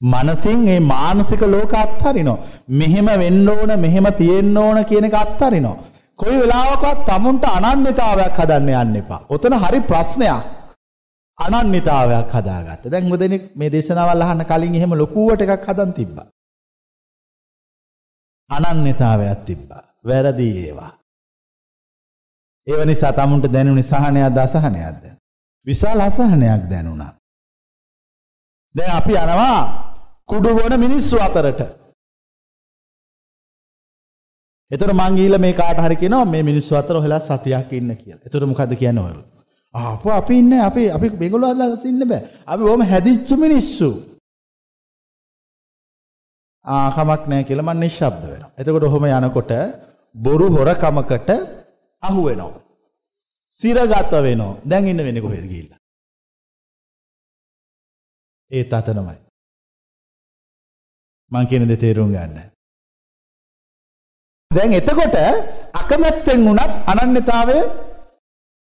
මනසින් ඒ මානසික ලෝක අත්හරිනවා. මෙහෙම වෙන්න ඕන, මෙහෙම තියෙන්න ඕන කියන එක අත්හරිනවා. කොයි වෙලාවකවත් tamunට අනන්‍යතාවයක් හදන්න යන්න එපා. ඔතන හරි ප්‍රශ්නයක්. අනන්‍යතාවයක් හදාගත්ත. දැන් මොදෙනෙක් මේ දේශනාවල් අහන්න කලින් එහෙම ලොකුවට එකක් හදන් තිබ්බා. අනන්‍යතාවයක් තිබ්බා. වැරදි ඒවා. ඒව නිසා tamunට දැනුනේ සහනයක්ද අසහනයක්ද? විශාල අසහනයක් දැනුණා. දැන් අපි යනවා කුඩු බොන මිනිස්සු අතරට. එතකොට මං ගිහිල්ලා මේ කාට හරි කියනවා මේ මිනිස්සු අතර ඔහෙලා සතියක් ඉන්න කියලා. එතකොට මොකද්ද කියන්නේ ඔයගොල්ලෝ? ආපෝ අපි ඉන්නේ අපි අපි මේගොල්ලෝ අල්ලස් ඉන්න බෑ. අපි බොහොම හැදිච්ච මිනිස්සු. ආ කමක් නැහැ කියලා මම නිශ්ශබ්ද වෙනවා. එතකොට ඔහොම යනකොට බොරු හොරකමකට අහු වෙනවා. සිරගත වෙනවා. දැන් ඉන්න වෙන්නේ කොහෙද ගිහිල්ලා? ඒ තතනමයි. මං කියන දේ තේරුම් ගන්න. දැන් එතකොට අකමැත්තෙන් වුණත් අනන්‍යතාවය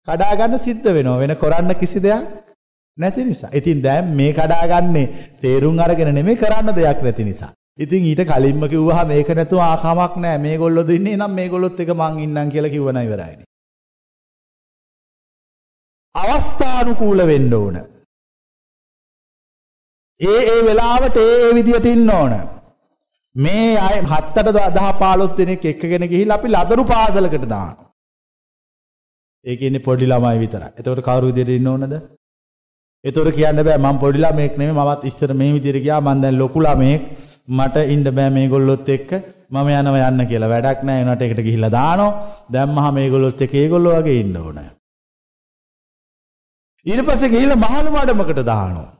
කඩා ගන්න සිද්ධ වෙනවා. වෙන කරන්න කිසි දෙයක් නැති නිසා. ඉතින් දැන් මේ කඩාගන්නේ තේරුම් අරගෙන නෙමෙයි කරන්න දෙයක් නැති නිසා. ඉතින් ඊට කලින්ම කිව්වහම මේක නැතුව ආකමක් නැහැ. මේගොල්ලෝ දෙන්නේ නම් මේගොල්ලොත් එක මං ඉන්නම් කියලා කිව්වන ඉවරයිනේ. අවස්ථානුකූල වෙන්න ඕන. ඒ ඒ වෙලාවට ඒ ඒ විදියට ඉන්න ඕන. මේ අය 7ට 10 15 දෙනෙක් එක්කගෙන ගිහිල්ලා අපි ලදරු පාසලකට දානවා. ඒ කියන්නේ පොඩි ළමයි විතරයි. එතකොට කවුරු විදියට ඉන්න ඕනද? එතකොට කියන්න බෑ මම පොඩි ළමෙක් නෙමෙයි මමත් ඉස්සර මේ විදියට ගියා මම දැන් ලොකු ළමෙක් මට ඉන්න බෑ මේගොල්ලොත් එක්ක මම යනවා යන්න කියලා වැඩක් නැහැ ඒනට එකට ගිහිල්ලා දානවා දැම්මහම මේගොල්ලොත් එක්ක ඒගොල්ලෝ වගේ ඉන්න ඕනේ ඊට පස්සේ ගිහිල්ලා මහලු මඩමකට දානවා.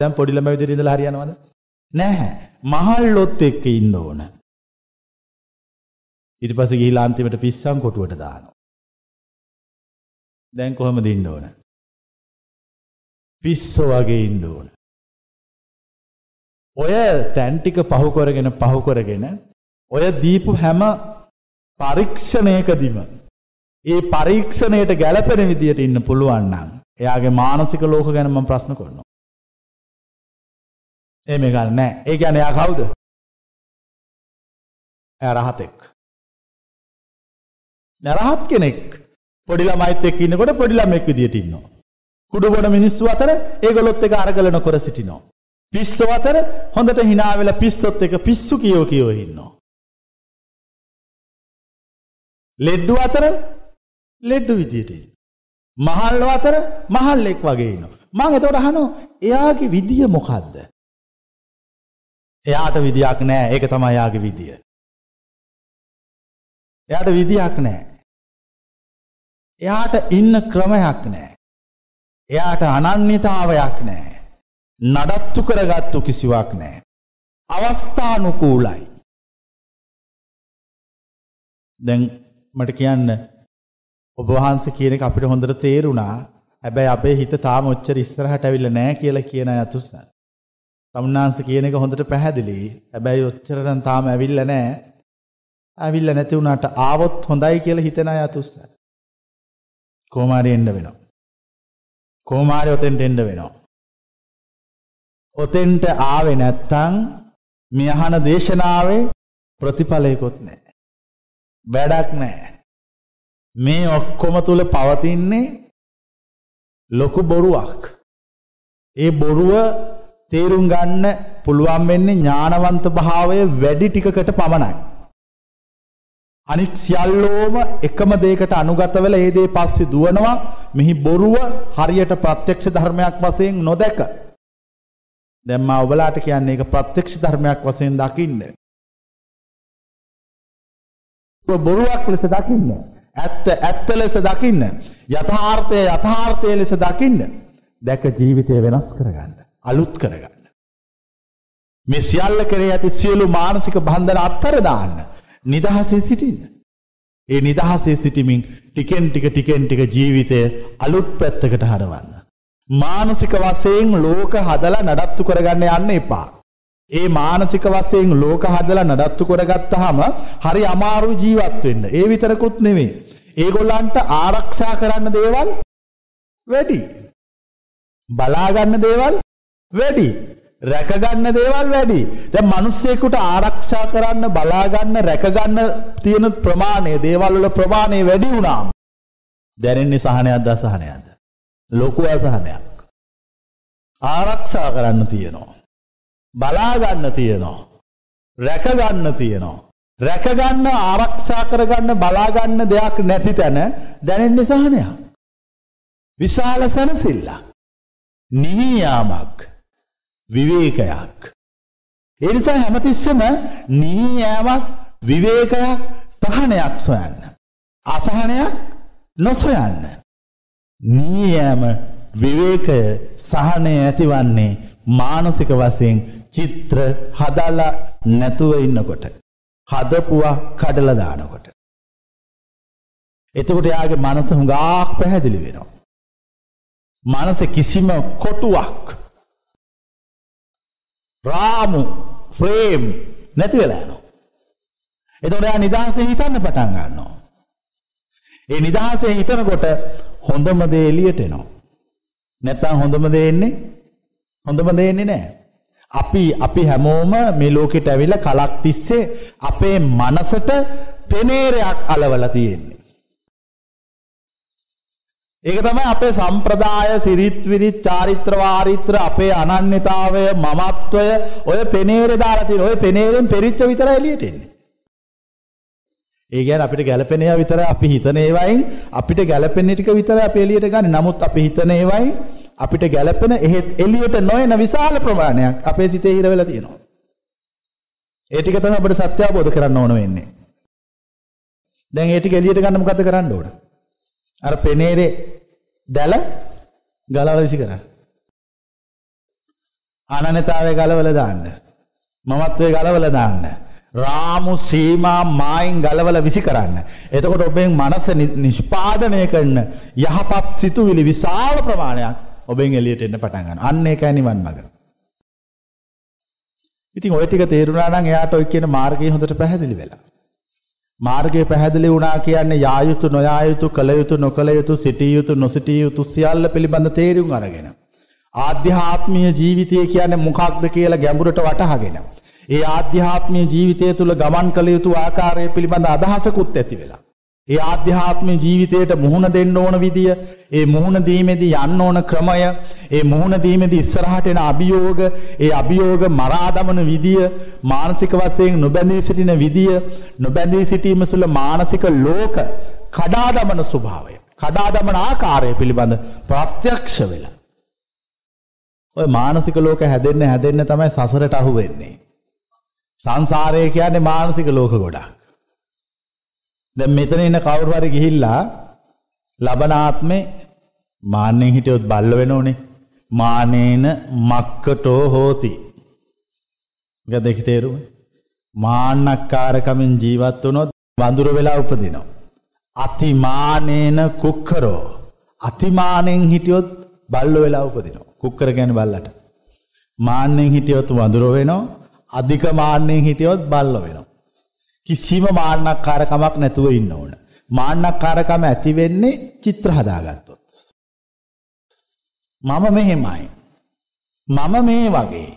දැන් පොඩි ළමයි විදිහට ඉඳලා හරියනවද? නැහැ. මහල්ලොත් එක්ක ඉන්න ඕන. ඊට පස්සේ ගිහිල්ලා අන්තිමට පිස්සන් කොටුවට දානවා. දැන් කොහමද ඉන්න ඕන? පිස්සෝ වගේ ඉන්න ඕන. ඔය තැන් ටික පහු කරගෙන පහු කරගෙන ඔය දීපු හැම පරීක්ෂණයකදීම ඒ පරීක්ෂණයට ගැලපෙන විදියට ඉන්න පුළුවන් නම් එයාගේ මානසික ලෝක ගැන මම ප්‍රශ්න කරනවා. එහෙම ගන්න නෑ. ඒ කියන්නේ එයා කවුද? එයා රහතෙක්. රහත් කෙනෙක් පොඩි ළමයිත් එක්ක ඉන්නකොට පොඩි ළමෙක් විදියට ඉන්නවා. කුඩු බොන මිනිස්සු අතර ඒගොල්ලොත් එක අරගල නොකර සිටිනවා. පිස්සු අතර හොඳට hina වෙලා පිස්සොත් එක පිස්සු කියෝ කියෝ ඉන්නවා. ලෙඩ්ඩු අතර ලෙඩ්ඩු විදියට මහල්ල අතර මහල්ලෙක් වගේ ඉන්නවා. මං එතකොට අහනවා එයාගේ විදිය මොකද්ද? එයාට විදියක් නැහැ. ඒක තමයි එයාගේ විදිය. එයාට විදියක් නැහැ. එයාට ඉන්න ක්‍රමයක් නැහැ. එයාට අනන්‍යතාවයක් නැහැ. නඩත්තු කරගත්තු කිසිවක් නැහැ. අවස්ථානුකූලයි. දැන් මට කියන්න ඔබ වහන්සේ කියන එක අපිට හොඳට තේරුණා. හැබැයි අපේ හිත තාම ඔච්චර ඉස්සරහට ඇවිල්ලා නැහැ කියලා කියන අය අතුස්සන්. සම්නාංශ කියන එක හොඳට පැහැදිලි. හැබැයි ඔච්චරනම් තාම ඇවිල්ලා නැහැ. ඇවිල්ලා නැති වුණාට ආවොත් හොඳයි කියලා හිතන අය අතුස්සන්. කොමාරි එන්න වෙනවා. කොමාරි ඔතෙන්ට එන්න වෙනවා. ඔතෙන්ට ආවේ නැත්තම් මේ අහන දේශනාවේ ප්‍රතිඵලයකොත් නැහැ. වැඩක් නැහැ. මේ ඔක්කොම තුල පවතින්නේ ලොකු බොරුවක්. ඒ බොරුව තේරුම් ගන්න පුළුවන් වෙන්නේ ඥානවන්ත භාවය වැඩි ටිකකට පමණයි. අනික් සියල්ලෝම එකම දෙයකට අනුගත වෙලා ඒ දේ පස්සේ දුවනවා. මෙහි බොරුව හරියට ප්‍රත්‍යක්ෂ ධර්මයක් වශයෙන් නොදැක. දැන් මා ඔබලාට කියන්නේ ඒක ප්‍රත්‍යක්ෂ ධර්මයක් වශයෙන් දකින්න. බොරුවක් ලෙස දකින්න. ඇත්ත ඇත්ත ලෙස දකින්න. යථාර්ථය යථාර්ථය ලෙස දකින්න. දැක ජීවිතය වෙනස් කරගන්න. අලුත් කරගන්න. මේ සියල්ල කරේ ඇති සියලු මානසික බන්ධන අත්තර දාන්න. නිදහසේ සිටින්න. ඒ නිදහසේ සිටිමින් ටිකෙන් ටික ටිකෙන් ටික ජීවිතය අලුත් පැත්තකට හරවන්න. මානසික වශයෙන් ලෝක හදලා නඩත්තු කරගන්න යන්න එපා. ඒ මානසික වශයෙන් ලෝක හදලා නඩත්තු කරගත්තාම හරි අමාරු ජීවත් වෙන්න. ඒ විතරකුත් නෙමෙයි. ඒගොල්ලන්ට ආරක්ෂා කරන්න දේවල් වැඩි. බලා ගන්න දේවල් වැඩි. රැක ගන්න දේවල් වැඩි. දැන් මිනිස්සෙකුට ආරක්ෂා කරන්න බලා ගන්න රැක ගන්න තියෙන ප්‍රමාණය දේවල් වල ප්‍රමාණය වැඩි වුණාම දැනෙන්නේ සහනයක්ද අසහනයක්ද? ලොකු අසහනයක්. ආරක්ෂා කරන්න තියෙනවා. බලාගන්න තියෙනවා. රැකගන්න තියෙනවා. රැකගන්න ආරක්ෂා කරගන්න බලාගන්න දෙයක් නැති තැන දැනෙන්නේ සහනයක්. විශාල සැනසෙල්ලක්. නිහියාමක්. විවේකයක්. ඒ නිසා හැමතිස්සෙම නිවී යෑමක් විවේකයක් සහනයක් සොයන්න. අසහනයක් නොසොයන්න. නිවී යෑම විවේකය සහනය ඇතිවන්නේ මානසික වශයෙන් චිත්‍ර හදලා නැතුව ඉන්නකොට. හදපුවා කඩලා දානකොට. එතකොට යාගේ මනස හුඟක් පැහැදිලි වෙනවා. මනස කිසිම කොටුවක් රාමු ෆ්‍රේම් නැති වෙලා යනවා. එතකොට එයා නිදහසේ හිතන්න පටන් ගන්නවා. ඒ නිදහසේ හිතනකොට හොඳම දේ එළියට එනවා. නැත්තම් හොඳම දේ එන්නේ හොඳම දේ එන්නේ නැහැ. අපි අපි හැමෝම මේ ලෝකෙට ඇවිල්ලා කලක් තිස්සේ අපේ මනසට පෙනේරයක් අලවලා තියෙන්නේ. ඒක තමයි අපේ සම්ප්‍රදාය සිරිත් විරිත් චාරිත්‍ර වාරිත්‍ර අපේ අනන්‍යතාවය මමත්වය ඔය පෙනේරේ දාලා තියෙන ඔය පෙනේරෙන් පෙරිච්ච විතරයි එළියට එන්නේ. ඒ කියන්නේ අපිට ගැළපෙන ඒවා විතරයි අපි හිතන ඒවායින් අපිට ගැළපෙන ටික විතරයි අපි එළියට ගන්න. නමුත් අපි හිතන ඒවායින් අපිට ගැළපෙන එහෙත් එළියට නොයන විශාල ප්‍රමාණයක් අපේ සිතේ හිර වෙලා තියෙනවා. ඒ ටික තමයි අපිට සත්‍ය අවබෝධ කරන්න ඕන වෙන්නේ. දැන් ඒ ටික එළියට ගන්න මොකද කරන්න ඕන? අර පෙනේරේ දැල ගලවලා විසි කරන්න. අනන්‍යතාවය ගලවලා දාන්න. මමත්වයේ ගලවලා දාන්න. රාමු සීමා මායින් ගලවල විසි කරන්න. එතකොට ඔබෙන් මනස නිෂ්පාදනය කරන යහපත් සිතුවිලි විශාල ප්‍රමාණයක් ඔබෙන් එළියට එන්න පටන් ගන්නවා. අන්න ඒකයි නිවන් මඟ. ඉතින් ওই ටික තේරුණා නම් එයාට ওই කියන මාර්ගය හොඳට පැහැදිලි වෙලා. මාර්ගය පැහැදිලි වුණා කියන්නේ යා යුතු නොයා යුතු කළ යුතු නොකළ යුතු සිටිය යුතු නොසිටිය යුතු සියල්ල පිළිබඳ තේරුම් අරගෙන. ආධ්‍යාත්මීය ජීවිතය කියන්නේ මොකක්ද කියලා ගැඹුරට වටහාගෙන. ඒ ආධ්‍යාත්මීය ජීවිතය තුළ ගමන් කළ යුතු ආකාරය පිළිබඳ අදහසකුත් ඇති වෙලා. ඒ ආධ්‍යාත්මික ජීවිතයට මුහුණ දෙන්න ඕන විදිය, ඒ මුහුණ දීමේදී යන්න ඕන ක්‍රමය, ඒ මුහුණ දීමේදී ඉස්සරහට එන අභියෝග, ඒ අභියෝග මරා දමන විදිය, මානසික වශයෙන් නොබැඳී සිටින විදිය, නොබැඳී සිටීම සුළ මානසික ලෝක කඩා දමන ස්වභාවය, කඩා දමන ආකාරය පිළිබඳ ප්‍රත්‍යක්ෂ වෙලා. ඔය මානසික ලෝක හැදෙන්න හැදෙන්න තමයි සසරට අහු වෙන්නේ. සංසාරය කියන්නේ මානසික ලෝක ගොඩක්. දැන් මෙතන ඉන්න කවුරු හරි ගිහිල්ලා ලබන ආත්මේ මාන්නෙන් හිටියොත් බල්ල වෙනෝනේ. මානේන මක්කටෝ හෝති. ඒක දෙක තේරුම. මාන්නක්කාරකමින් ජීවත් වුණොත් වඳුර වෙලා උපදිනවා. අතිමානේන කුක්කරෝ. අතිමානෙන් හිටියොත් බල්ලෝ වෙලා උපදිනවා. කුක්කර කියන්නේ බල්ලට. මාන්නෙන් හිටියොත් වඳුර වෙනවා. අධික මාන්නෙන් හිටියොත් බල්ලෝ වෙනවා. කිසිම මාන්නක්කාරකමක් නැතුව ඉන්න ඕන. මාන්නක්කාරකම ඇති වෙන්නේ චිත්‍ර හදාගත්තොත්. මම මෙහෙමයි. මම මේ වගේ.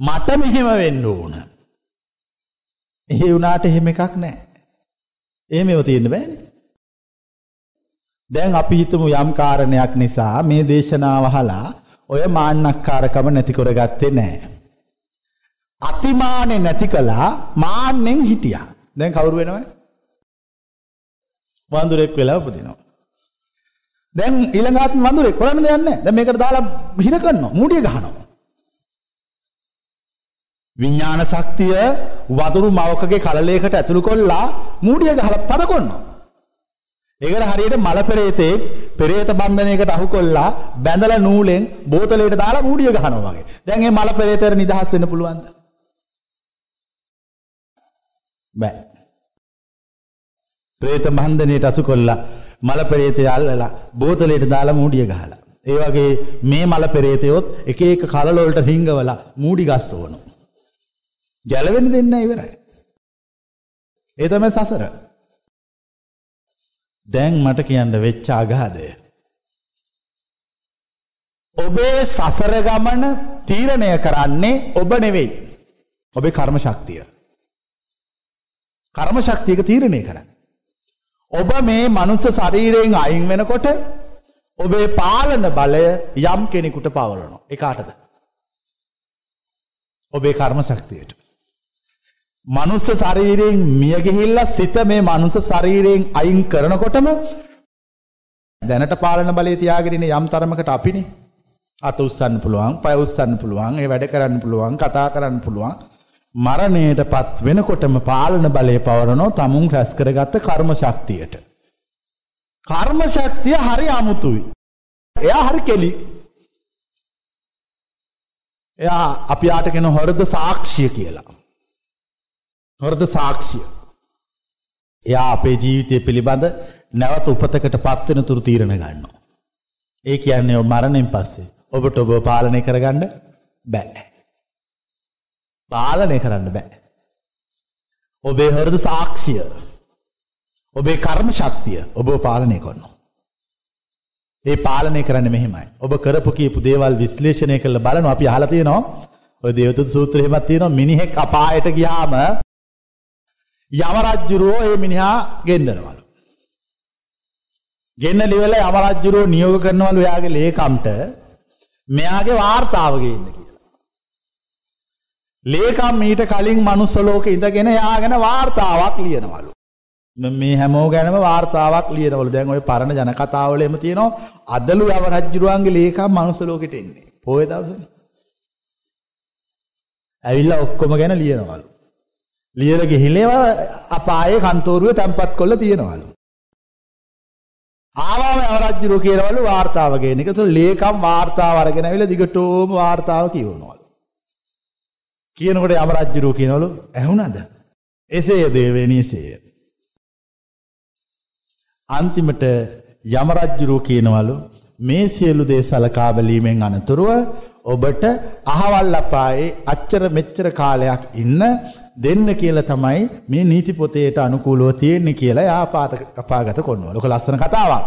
මට මෙහෙම වෙන්න ඕන. එහෙ වුණාට එහෙම එකක් නැහැ. එහෙම ඒව තියෙන්න බෑනේ. දැන් අපි හිතමු යම් කාරණයක් නිසා මේ දේශනාව අහලා ඔය මාන්නක්කාරකම නැති කරගත්තේ නැහැ. අතිමානෙ නැති කළා මාන්නෙන් හිටියා. දැන් කවුරු වෙනවද? වඳුරෙක් වෙලා උපදිනවා. දැන් ඊළඟ ආත්ම වඳුරෙක් කරන්න දෙයක් නැහැ. දැන් මේකට දාලා හිර කරනවා. මූඩිය ගහනවා. විඥාන ශක්තිය වතුරු මවකගේ කලලයකට ඇතුළු කොල්ලා මූඩිය ගහලා තද කරනවා. ඒකට හරියට මල පෙරේතේ පෙරේත බන්ධනයකට අහු කොල්ලා බැඳලා නූලෙන් බෝතලයට දාලා මූඩිය ගහනවා වගේ. දැන් මේ මල පෙරේතේට නිදහස් වෙන්න පුළුවන්ද? බෑ. ප්‍රේත බන්ධනයට අසු කොල්ලා මල පෙරේතය අල්ලලා බෝතලයට දාලා මූඩිය ගහලා. ඒ වගේ මේ මල පෙරේතයොත් එක එක කලලොල්ට රිංගවලා මූඩි ගස්සවනු. ගැලවෙන්න දෙන්න ඉවරයි. ඒ තමයි සසර. දැන් මට කියන්න වෙච්ච අගාධය. ඔබේ සසර ගමන තීරණය කරන්නේ ඔබ නෙවෙයි. ඔබේ කර්ම ශක්තිය. කර්ම ශක්තියක තීරණය කරන්න. ඔබ මේ මනුස්ස ශරීරයෙන් අයින් වෙනකොට ඔබේ පාලන බලය යම් කෙනෙකුට පවරනවා. එකාටද. ඔබේ කර්ම ශක්තියට. මනුස්ස ශරීරයෙන් මියගිහිල්ලා සිත මේ මනුස්ස ශරීරයෙන් අයින් කරනකොටම දැනට පාලන බලය තියාගෙන යම් තරමකට අපිනේ. අත උස්සන්න පුළුවන්, පය උස්සන්න පුළුවන්, ඒ වැඩ කරන්න පුළුවන්, කතා කරන්න පුළුවන්. මරණයටපත් වෙනකොටම පාලන බලය පවරනෝ තමුන් රැස් කරගත්ත කර්ම ශක්තියට. කර්ම ශක්තිය හරි අමුතුයි. එයා හරි කෙලි. එයා අපි ආට කෙන හොරද සාක්ෂිය කියලා. හොරද සාක්ෂිය. එයා අපේ ජීවිතය පිළිබඳ නැවත උපතකට පත්වෙන තුරු තීරණ ගන්නවා. ඒ කියන්නේ මරණයෙන් පස්සේ ඔබට ඔබ පාලනය කරගන්න බෑ. පාලනය කරන්න බෑ. ඔබේ හොරද සාක්ෂිය ඔබේ කර්ම ශක්තිය ඔබ පාලනය කොන්න. ඒ පාලනය කරන්න මෙහෙමයි. ඔබ කරපු කියපු දේවල් විශ්ලේෂණය කළ බලන අපි හලතියනවා ඔය දේවතු සූත්‍රහෙමත් තියෙනවා මිනිහෙක් අපායට ගියාම යමරජ්ජුරුවෝ ඒ මිනිහා ගෙන්ඩනවලු. ගෙන්න ලිවෙල යමරජ්ජුරුවෝ නියෝග කරනවලු යාගේ ලේකම්ට මෙයාගේ වාර්තාවගේන්න කියලා. ලේකම් මීට කලින් මනුස්සලෝක ඉඳගෙන යාගෙන වාර්තාවක් ලියනවලු. මේ හැමෝ ගැනම වාර්තාවක් ලියනවලු දැන් ඔය පරණ ජන කතාවල එම තියෙනවා අදලු යව රජ්ජුරුවන්ගේ ලේකම් මනුස්ස ලෝකෙට එන්නේ. පොය දවසනේ. ඇවිල්ලා ඔක්කොම ගැන ලියනවලු. ලියලා ගිහිල්ලා අපායේ කන්තෝරුවේ තැන්පත් කරලා තියෙනවලු. ආවම අවරජ්ජුරු කියනවලු වාර්තාව ගේන එක. ඒතකොට ලේකම් වාර්තාව අරගෙන ඇවිල්ලා දිගටම වාර්තාව කියවනවලු. කියනකොට යමරජ්ජුරු කියනවලු ඇහුණාද? එසේ දේවේනීසේය. අන්තිමට යමරජ්ජුරු කියනවලු මේ සියලු දේ සලකා බැලීමෙන් අනතුරුව ඔබට අහවල් අපායේ අච්චර මෙච්චර කාලයක් ඉන්න දෙන්න කියලා තමයි මේ නීති පොතේට අනුකූලව තියෙන්නේ කියලා යාපාත අපාගත කරනවා. ලොක ලස්සන කතාවක්.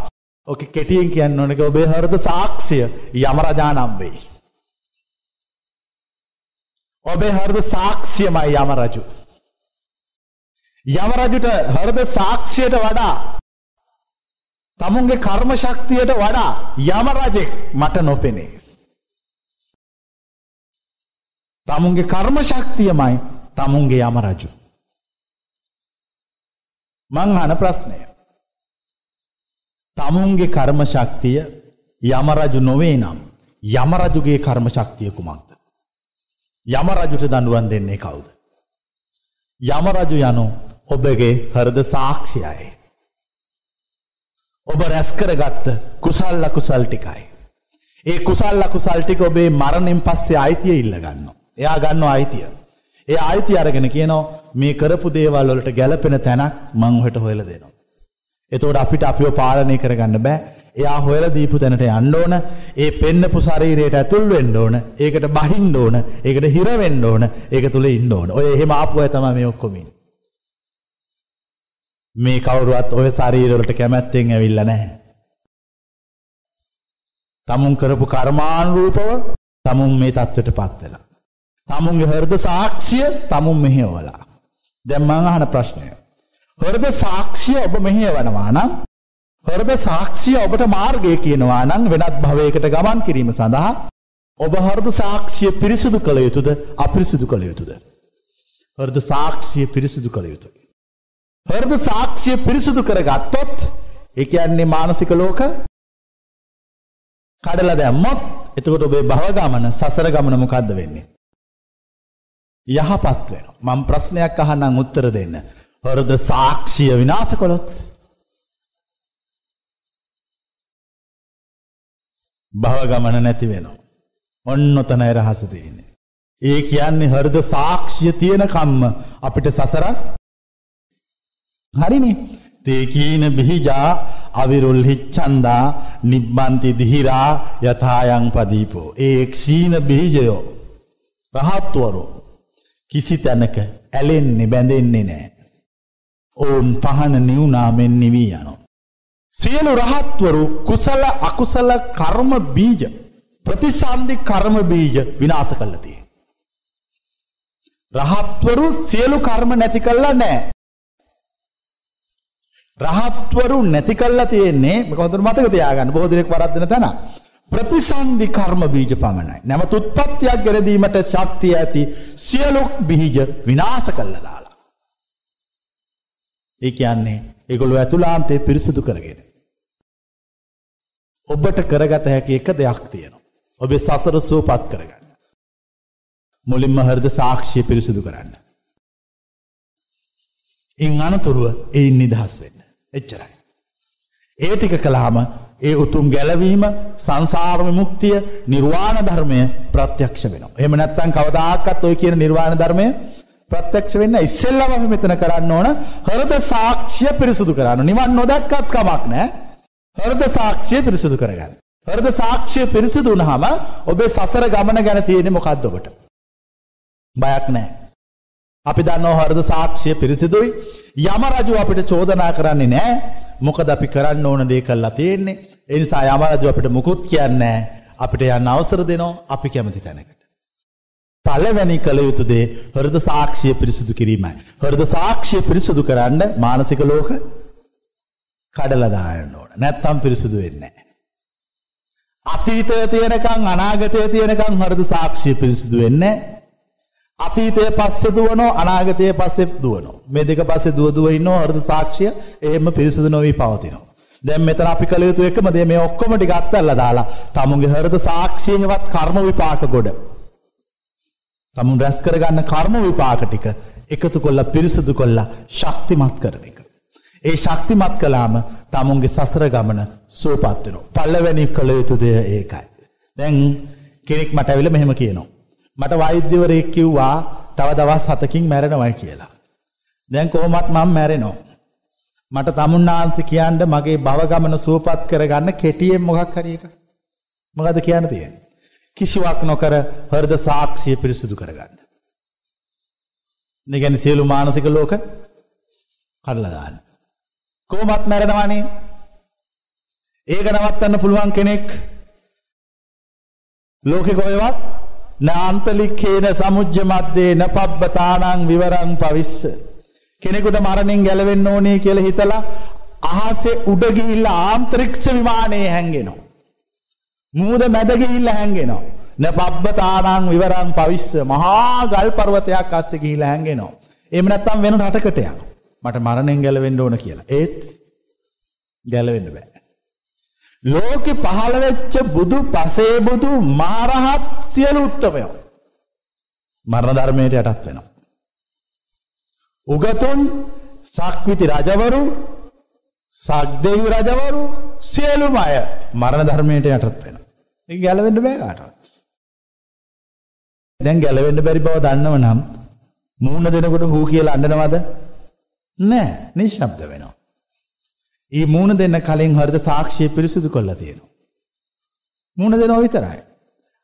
ඕක කෙටියෙන් කියන්න ඕනක ඔබේ හෘද සාක්ෂිය යම රජා නම් වෙයි. ඔබේ හෘද සාක්ෂියමයි යම රජු. යම රජුට හෘද සාක්ෂියට වඩා තමුන්ගේ කර්ම ශක්තියට වඩා යම රජෙක් මට නොපෙනේ. තමුන්ගේ කර්ම ශක්තියමයි තමුන්ගේ යම රජු. මං අන ප්‍රශ්නය. තමුන්ගේ කර්ම ශක්තිය යම රජු නොවේ නම් යම රජුගේ කර්ම ශක්තිය කුමක්ද. යම රජුට දඩුවන් දෙන්නේ කවුද. යම රජු යනු ඔබගේ හරද සාක්ෂියයි. ඔබ රැස්කරගත්ත කුසල් අකුසල් ටිකයි. ඒ කුසල් අකුසල් ටික ඔබේ මරණින් පස්සේ අයිතිය ඉල්ල ගන්න. එයා ගන්න අයිතිය. ඒ අයිති අරගෙන කියනවා මේ කරපු දේවල් වලට ගැලපෙන තැනක් මං ඔහෙට හොයලා දෙනවා. එතකොට අපිට අපිව පාලනය කරගන්න බෑ. එයා හොයලා දීපු තැනට යන්න ඕන. ඒ පෙන්නපු ශරීරයට ඇතුල් වෙන්න ඕන. ඒකට බහින්න ඕන. ඒකට හිර වෙන්න ඕන. ඒක තුල ඉන්න ඕන. ඔය එහෙම ආපු අය තමයි මේ ඔක්කොම ඉන්නේ. මේ කවුරුවත් ඔය ශරීරවලට කැමැත්තෙන් ඇවිල්ලා නැහැ. තමුන් කරපු කර්මානුරූපව තමුන් මේ தත්ත්වයට පත් වෙලා. තමුන්ගේ හෘද සාක්ෂිය තමුන් මෙහෙවලා. දැන් මම අහන ප්‍රශ්නය. හෘද සාක්ෂිය ඔබ මෙහෙවනවා නම් හෘද සාක්ෂිය ඔබට මාර්ගය කියනවා නම් වෙනත් භවයකට ගමන් කිරීම සඳහා ඔබ හෘද සාක්ෂිය පිරිසිදු කළ යුතුද අපිරිසිදු කළ යුතුද? හෘද සාක්ෂිය පිරිසිදු කළ යුතුයි. හෘද සාක්ෂිය පිරිසිදු කරගත්තොත් ඒ කියන්නේ මානසික ලෝක කඩලා දැම්මොත් එතකොට ඔබේ භව ගමන සසර ගමන මොකද්ද වෙන්නේ? යහපත් වෙනවා. මම ප්‍රශ්නයක් අහන්නම් උත්තර දෙන්න. හෘද සාක්ෂිය විනාශ කළොත් භව ගමන නැති වෙනවා. ඔන්න ඔතනයි රහස තියෙන්නේ. ඒ කියන්නේ හෘද සාක්ෂිය තියෙන කම්ම අපිට සසරක් හරිනේ. තේකීන බිහිජා අවිරුල් හිච්ඡන්දා නිබ්බන්ති දිහිරා යථායන් පදීපෝ. ඒ ක්ෂීන බීජයෝ රහත්වරෝ කිසි තැනක ඇලෙන්නේ බැඳෙන්නේ නෑ. ඔවුන් පහන නිවුනාමෙන් නිවී යනවා. සියලු රහත්වරු කුසල අකුසල කර්ම බීජ ප්‍රතිසන්ධි කර්ම බීජ විනාස කල්ලතිය. රහත්වරු සියලු කර්ම නැති කල්ලා නෑ. රහත්වරු නැති කල්ලා තියෙන්නේ කොඳුර මතක තියාගන්න බොහෝ දෙනෙක් වරද්දන තැන. ප්‍රතිසන්ධි කර්ම බීජ පමණයි. නැමත උත්පත්තියක් ගෙනදීමට ශක්තිය ඇති සියලු බීජ විනාශ කළා දාලා. ඒ කියන්නේ ඒගොල්ලෝ ඇතුළාන්තේ පිරිසුදු කරගෙන. ඔබට කරගත හැකි එක දෙයක් තියෙනවා. ඔබේ සසර සුවපත් කරගන්න. මුලින්ම හෘද සාක්ෂිය පිරිසිදු කරන්න. ඉන් අනතුරුව එයින් නිදහස් වෙන්න. එච්චරයි. ඒ ටික කළාම ඒ උතුම් ගැලවීම සංසාර විමුක්තිය නිර්වාණ ධර්මය ප්‍රත්‍යක්ෂ වෙනවා. එහෙම නැත්නම් කවදාකවත් ඔය කියන නිර්වාණ ධර්මය ප්‍රත්‍යක්ෂ වෙන්න ඉස්සෙල්ලම අපි මෙතන කරන්න ඕන හෘද සාක්ෂිය පිරිසුදු කරන්න. නිවන් නොදැක්කත් කමක් නැහැ. හෘද සාක්ෂිය පිරිසුදු කරගන්න. හෘද සාක්ෂිය පිරිසුදු වුණාම ඔබේ සසර ගමන ගැන තියෙන්නේ මොකද්ද ඔබට? බයක් නැහැ. අපි දන්නවා හෘද සාක්ෂිය පිරිසිදුයි. යම රජු අපිට චෝදනා කරන්නේ නැහැ. මොකද අපි කරන්න ඕන දේ කළා තියෙන්නේ. ඒ නිසා යම රජු අපිට මුකුත් කියන්නේ අපිට යන්න අවසර දෙනවා අපි කැමති තැනකට. පළවැනි කළ යුතු දේ හෘද සාක්ෂිය පිරිසිදු කිරීමයි. හෘද සාක්ෂිය පිරිසිදු කරන්න මානසික ලෝක කඩලා දාන්න ඕන. නැත්තම් පිරිසිදු වෙන්නේ නැහැ. අතීතය තියෙනකන් අනාගතය තියෙනකන් හෘද සාක්ෂිය පිරිසිදු වෙන්නේ නැහැ. අතීතය පස්සේ දුවනෝ අනාගතය පස්සේ දුවනෝ. මේ දෙක පස්සේ දුව දුව ඉන්නෝ හෘද සාක්ෂිය එහෙම පිරිසිදු නොවි පවතිනවා. දැන් මෙතන අපි කළ යුතු එකම දේ මේ ඔක්කොම ටික අත්හැරලා දාලා තමුන්ගේ හෘද සාක්ෂියෙන්වත් කර්ම විපාක ගොඩ. තමුන් රැස් කරගන්න කර්ම විපාක ටික එකතු කොල්ලා පිරිසිදු කොල්ලා ශක්තිමත් කරන එක. ඒ ශක්තිමත් කළාම තමුන්ගේ සසර ගමන සුවපත් වෙනවා. පළවෙනි කළ යුතු දේ ඒකයි. දැන් කෙනෙක් මට ඇවිල්ලා මෙහෙම කියනවා. මට වෛද්‍යවරයෙක් කිව්වා තව දවස් 7කින් මැරෙනවා කියලා. දැන් කොහොමත් මම මැරෙනවා. මට තමුන්නාන්සි කියන්න මගේ භව ගමන සුවපත් කරගන්න කෙටියෙන් මොකක් හරි එකක්. මොකද කියන්න තියෙන්නේ? කිසිවක් නොකර හෘද සාක්ෂිය පිරිසිදු කරගන්න. මේ කියන්නේ සියලු මානසික ලෝක කඩලා දාන්න. කොහොමත් මැරෙනවනේ. ඒක නවත්තන්න පුළුවන් කෙනෙක්. ලෝකේ කොහෙවත් නාන්තලික්කේන සමුජ්ජ මැද්දේ නපබ්බතානං විවරං පවිස්ස. කෙනෙකුට මරණින් ගැලවෙන්න ඕනේ කියලා හිතලා අහසේ උඩ ගිහිල්ලා ආන්තරික්ෂ විමානයේ හැංගෙනවා. මූද මැද ගිහිල්ලා හැංගෙනවා. නපබ්බතානං විවරං පවිස්ස. මහා ගල් පර්වතයක් අස්සේ ගිහිල්ලා හැංගෙනවා. එහෙම නැත්නම් වෙන රටකට යනවා. මට මරණයෙන් ගැලවෙන්න ඕන කියලා ඒත් ගැලවෙන්න බෑ ලෝකෙ පහළ වෙච්ච බුදු පසේ බුදු මහරහත් සියලු උත්තමයෝ මරණ ධර්මයට යටත් වෙනවා. උගතුන් සක්විති රජවරු සක්දෙවි රජවරු සියලුම අය මරණ ධර්මයට යටත් වෙනවා. ඒක ගැලවෙන්න බෑ කාටවත්. දැන් ගැලවෙන්න බැරි බව දන්නව නම් මූණ දෙනකොට හූ කියලා අඬනවද? නෑ, නිශ්ශබ්ද වෙනවා. ඒ මූුණ දෙන්න කලින් හරිද සාක්ෂය පිරිසිදු කොල්ල තියෙනවා. මූුණ දෙනෝ විතරයි.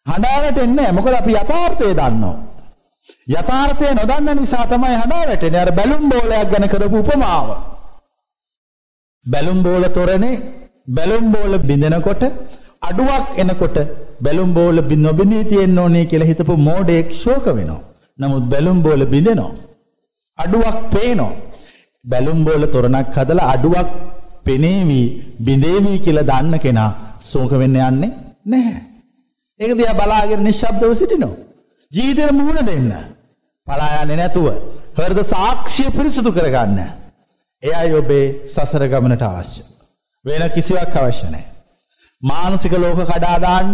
හඬාවට එන්න මොකද අපි යථාර්ථය දන්නවා. යථාර්ථය නොදන්න නිසා තමයි හඬාවට එන අර බැලුම් බෝලයක් ගැන කරපු උපමාව. බැලුම් බෝල තොරණේ බැලුම් බෝල බිඳෙනකොට අඩුවක් එනකොට බැලුම් බෝල නොබිඳී තියෙන්න ඕනේ කියලා හිතපු මෝඩයෙක් ශෝක වෙනවා. නමුත් බැලුම් බෝල බිඳෙනවා. අඩුවක් පේනවා. බැලුම් බෝල තොරණක් හදලා අඩුවක් පෙනේවී බිඳේවී කියලා දන්න කෙනා සෝක වෙන්න යන්නේ නැහැ. ඒක දිහා බලාගෙන නිශ්ශබ්දව සිටිනවා. ජීවිතේට මුහුණ දෙන්න. පලා යන්නේ නැතුව හෘද සාක්ෂිය පිරිසුදු කරගන්න. එයයි ඔබේ සසර ගමනට අවශ්‍ය. වෙන කිසිවක් අවශ්‍ය නැහැ. මානසික ලෝක කඩා දාන්න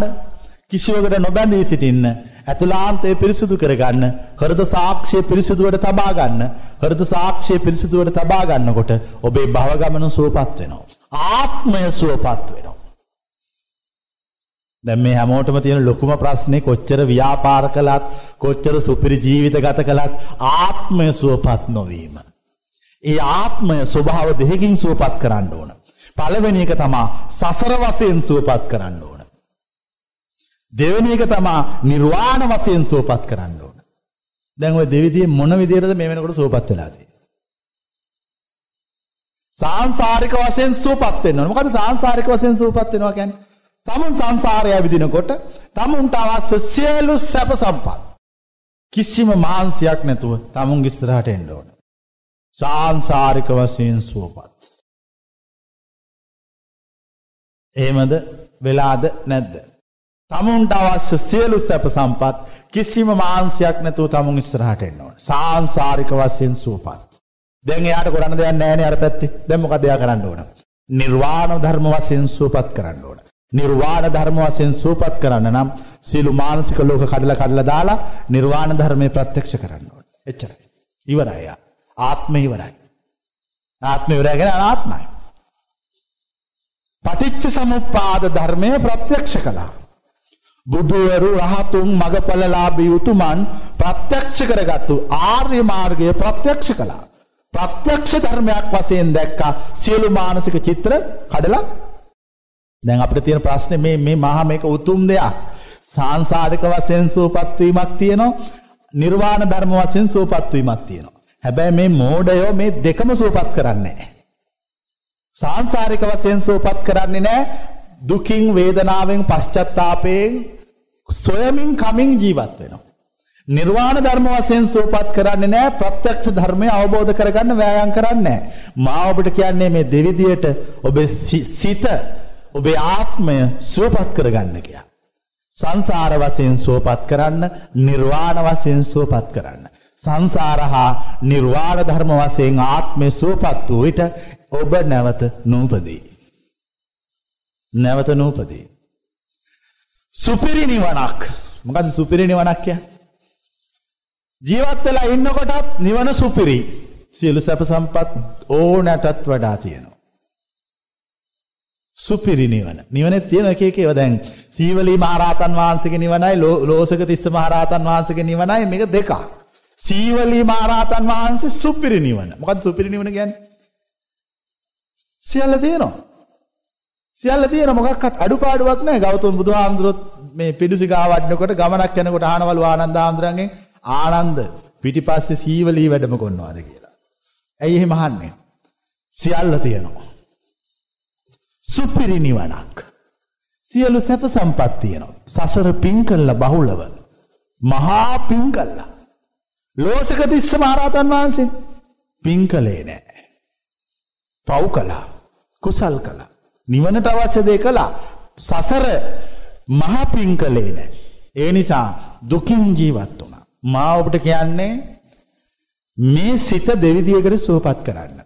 කිසිවකට නොබැඳී සිටින්න ඇතුලාන්තය පිරිසුදු කරගන්න හෘද සාක්ෂය පිරිසිදුවට තබා ගන්න හෘද සාක්ෂය පිරිසිදුවට තබා ගන්නකොට ඔබේ භවගමන සුවපත් වෙනවා. ආත්මය සුවපත් වෙනවා. දැන් මේ හැමෝටම තියෙන ලොකුම ප්‍රශ්නේ කොච්චර ව්‍යාපාර කළත් කොච්චර සුපිරි ජීවිත ගත කළත් ආත්මය සුවපත් නොවීම. ඒ ආත්මය ස්වභාව දෙකකින් සුවපත් කරන්න ඕන. පළවෙනි එක තමා සසර වශයෙන් සුවපත් කරන්න ඕන. දෙවෙනි එක තමා නිර්වාණ වශයෙන් සුවපත් කරන්න ඕන. දැන් ওই දෙවිදියේ මොන විදියටද මේ වෙනකොට සුවපත් වෙලා තියෙන්නේ? සාංශාරික වශයෙන් සුවපත් වෙන්න ඕන. මොකද සාංශාරික වශයෙන් සුවපත් වෙනවා කියන්නේ? තමුන් සංසාරය විදිනකොට තමුන්ට අවශ්‍ය සියලු සැප සම්පත් කිසිම මාන්සියක් නැතුව තමුන් ඉස්සරහට එන්න ඕන. සාංශාරික වශයෙන් සුවපත්. එහෙමද වෙලාද නැද්ද? තමුන්ට අවශ්‍ය සියලු සැප සම්පත් කිසිම මාන්සියක් නැතුව තමුන් ඉස්සරහට එන්න ඕන. සාංශාරික වශයෙන් සුවපත්. දැන් එයාට කරන්න දෙයක් නැහැ නේ අර පැත්තේ. දැන් මොකද එයා කරන්න ඕන? නිර්වාණ ධර්ම වශයෙන් සුවපත් කරන්න ඕන. නිර්වාණ ධර්ම වශයෙන් සූපත් කරන්න නම් සියලු මානසික ලෝක කඩලා කඩලා දාලා නිර්වාණ ධර්මයේ ප්‍රත්‍යක්ෂ කරන්න ඕනේ. එච්චරයි. ඉවරයි. ආත්මය ඉවරයි. ආත්මය ඉවරයි කියන්නේ අනාත්මයි. පටිච්ච සමුප්පාද ධර්මය ප්‍රත්‍යක්ෂ කළා. බුදුවරු රහතුන් මගඵලලාභී උතුමන් ප්‍රත්‍යක්ෂ කරගත්තු ආර්ය මාර්ගය ප්‍රත්‍යක්ෂ කළා. ප්‍රත්‍යක්ෂ ධර්මයක් වශයෙන් දැක්කා සියලු මානසික චිත්‍ර කඩලා දැන් අපිට තියෙන ප්‍රශ්නේ මේ මේ මහා මේක උතුම් දෙයක්. සාංසාරික වශයෙන් සූපත් වීමක් තියෙනවා. නිර්වාණ ධර්ම වශයෙන් සූපත් වීමක් තියෙනවා. හැබැයි මේ මෝඩයෝ මේ දෙකම සූපත් කරන්නේ නැහැ. සාංසාරික වශයෙන් සූපත් කරන්නේ නැහැ. දුකින් වේදනාවෙන් පශ්චත්තාපයෙන් සොයමින් කමින් ජීවත් වෙනවා. නිර්වාණ ධර්ම වශයෙන් සූපත් කරන්නේ නැහැ ප්‍රත්‍යක්ෂ ධර්මය අවබෝධ කරගන්න වෑයම් කරන්නේ නැහැ. මා ඔබට කියන්නේ මේ දෙවිදියට ඔබේ සිත ඔබේ ආත්මය සුවපත් කරගන්න කියලා. සංසාර වශයෙන් සුවපත් කරන්න නිර්වාණ වශයෙන් සුවපත් කරන්න. සංසාර හා නිර්වාණ ධර්ම වශයෙන් ආත්මය සුවපත් වූ විට ඔබ නැවත නූපදී. නැවත නූපදී. සුපිරි නිවනක් මොකද සුපිරි නිවනක් කිය. ජීවත් වෙලා ඉන්නකොටත් නිවන සුපිරි සියලු සැප සම්පත් ඕනෑටත් වඩා තියෙනවා. සුපිරි නිවන. නිවනේ තියෙන එක එක ඒවා දැන් සීවලී මහරහතන් වහන්සේගේ නිවනයි ලෝසක තිස්ස මහරහතන් වහන්සේගේ නිවනයි මේක දෙකක්. සීවලී මහරහතන් වහන්සේ සුපිරි නිවන. මොකද්ද සුපිරි නිවන කියන්නේ? සියල්ල තියෙනවා. සියල්ල තියෙන මොකක්වත් අඩුපාඩුවක් නැහැ. ගෞතම බුදුහාමුදුරුවෝ මේ පිඬුසිගා වඩනකොට ගමනක් යනකොට ආනවලු ආනන්ද හාමුදුරන්ගෙන් ආනන්ද පිටිපස්සේ සීවලී වැඩම කරනවාද කියලා. ඇයි එහෙම අහන්නේ? සියල්ල තියෙනවා. සුපිරි නිවනක්. සියලු සැප සම්පත් තියෙනවා. සසර පින් කළා බහුලව. මහා පින් කළා. ලෝසක තිස්ස මහරහතන් වහන්සේ පින් කළේ නෑ. පව් කළා. කුසල් කළා. නිවනට අවශ්‍ය දේ කළා. සසර මහා පින් කළේ නෑ. ඒ නිසා දුකින් ජීවත් වුණා. මා ඔබට කියන්නේ මේ සිත දෙවිදියකට සුවපත් කරන්න.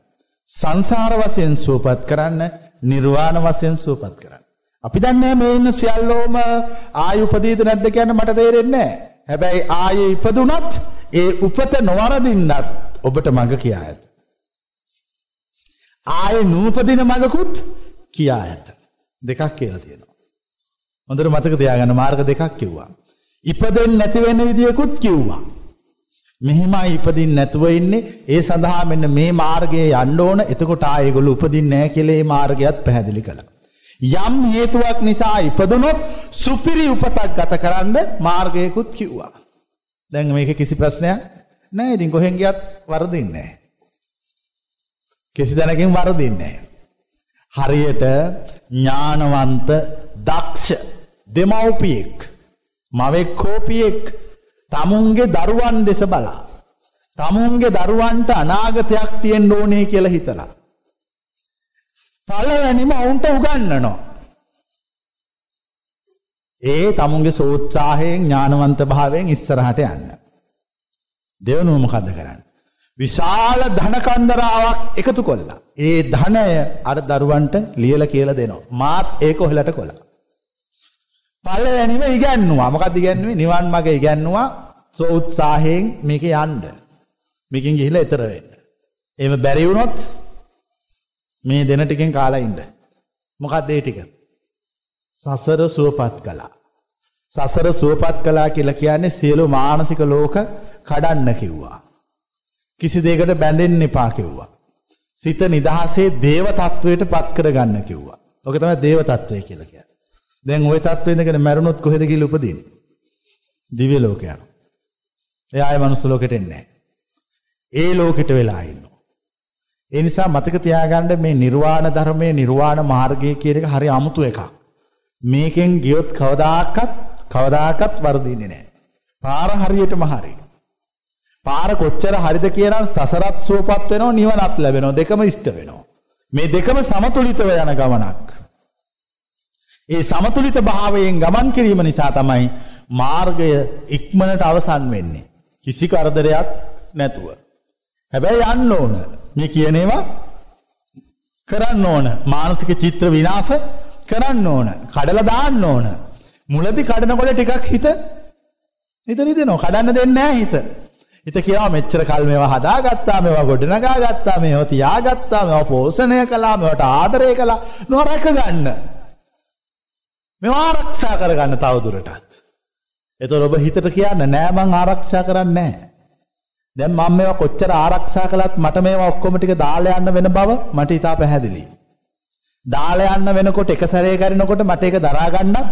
සංසාර වශයෙන් සුවපත් කරන්න නිර්වාණ වශයෙන් සුවපත් කරන්න. අපි දන්නේ මේ ඉන්න සියල්ලෝම ආයු උපදීද නැද්ද කියන්න මට තේරෙන්නේ නැහැ. හැබැයි ආයේ ඉපදුනත් ඒ උපත නොවරදින්නත් ඔබට මඟ කියා ඇත. ආයේ නූපදින මඟකුත් කියා ඇත. දෙකක් කියලා තියෙනවා. හොඳට මතක තියාගන්න මාර්ග දෙකක් කිව්වා. ඉපදෙන්නේ නැති වෙන විදියකුත් කිව්වා. මෙහෙමයි ඉපදින්න නැතුව ඉන්නේ ඒ සඳහා මෙන්න මේ මාර්ගයේ යන්න ඕන එතකොට ආයෙගොල්ලෝ උපදින්නේ නැහැ කියලා මේ මාර්ගයත් පැහැදිලි කළා. යම් හේතුවක් නිසා ඉපදුනොත් සුපිරි උපතක් ගත කරන්න මාර්ගයකුත් කිව්වා. දැන් මේක කිසි ප්‍රශ්නයක් නැහැ. ඉතින් කොහෙන් ගියත් වරදින්නේ නැහැ. කිසි දැනකින් වරදින්නේ හරියට ඥානවන්ත දක්ෂ දෙමව්පියෙක් මවෙක් කෝපියෙක් තමුන්ගේ දරුවන් දෙස බලා. තමුන්ගේ දරුවන්ට අනාගතයක් තියෙන්න ඕනේ කියලා හිතලා. පළවැනිම ඔවුන්ට උගන්නනවා. ඒ තමුන්ගේ සෝත්සාහයෙන් ඥානවන්ත භාවයෙන් ඉස්සරහට යන්න. දෙවනුව මොකද්ද කරන්නේ? විශාල ධනකන්දරාවක් එකතු කොල්ලා. ඒ ධනය අර දරුවන්ට ලියලා කියලා දෙනවා. මාත් ඒක ඔහෙලට කොලා. පළවෙනිම ඉගැන්නුවා. මොකක්ද ඉගැන්නුවේ? නිවන් මාර්ග ඉගැන්නුවා. සෝ උත්සාහයෙන් මේක යන්න. මේකෙන් ගිහිල්ලා ඈතර වෙන්න. එහෙම බැරි වුණොත් මේ දෙන ටිකෙන් කාලා ඉන්න. මොකක්ද ඒ ටික? සසර සුවපත් කළා. සසර සුවපත් කළා කියලා කියන්නේ සියලු මානසික ලෝක කඩන්න කිව්වා. කිසි දෙයකට බැඳෙන්න එපා කිව්වා. සිත නිදහසේ දේව තත්වයට පත් කරගන්න කිව්වා. ඔක තමයි දේව තත්වය කියලා කියන්නේ. දැන් ওই තත්ත්වෙ ඉඳගෙන මැරුණොත් කොහෙද ගිහලා උපදින්නේ? දිව්‍ය ලෝක යනවා. එයා ආයේ මනුස්ස ලෝකෙට එන්නේ ඒ ලෝකෙට වෙලා ඉන්නවා. ඒ නිසා මතක තියාගන්න මේ නිර්වාණ ධර්මයේ නිර්වාණ මාර්ගය කියන එක හරි අමුතු එකක්. මේකෙන් ගියොත් කවදාකවත් කවදාකවත් වර්ධින්නේ නැහැ. පාර හරියටම හරි. පාර කොච්චර හරිද කියනවා සසරත් සුවපත් වෙනවා නිවනත් ලැබෙනවා දෙකම ඉෂ්ට වෙනවා. මේ දෙකම සමතුලිතව යන ගමනක්. ඒ සමතුලිත භාවයෙන් ගමන් කිරීම නිසා තමයි මාර්ගය ඉක්මනට අවසන් වෙන්නේ. කිසි කරදරයක් නැතුව. හැබැයි යන්න ඕන. මේ කියන ඒවා කරන්න ඕන. මානසික චිත්‍ර විනාශ කරන්න ඕන. කඩලා දාන්න ඕන. මුලදි කඩනකොට ටිකක් හිත හිත රිදෙනවා. කඩන්න දෙන්නේ නැහැ හිත. හිත කියනවා මෙච්චර කල් මේවා හදාගත්තා, මේවා ගොඩනගා ගත්තා, මේවා තියාගත්තා, මේවා පෝෂණය කළා, මේවට ආදරය කළා. මේවා රැක ගන්න. මේවා ආරක්ෂා කරගන්න තවදුරටත්. එතකොට ඔබ හිතට කියන්න නෑ මං ආරක්ෂා කරන්නේ නැහැ. දැන් මම මේවා කොච්චර ආරක්ෂා කළත් මට මේවා ඔක්කොම ටික දාලා යන්න වෙන බව මට ඉතා පැහැදිලි. දාලා යන්න වෙනකොට එක සැරේ කරනකොට මට ඒක දරා ගන්නත්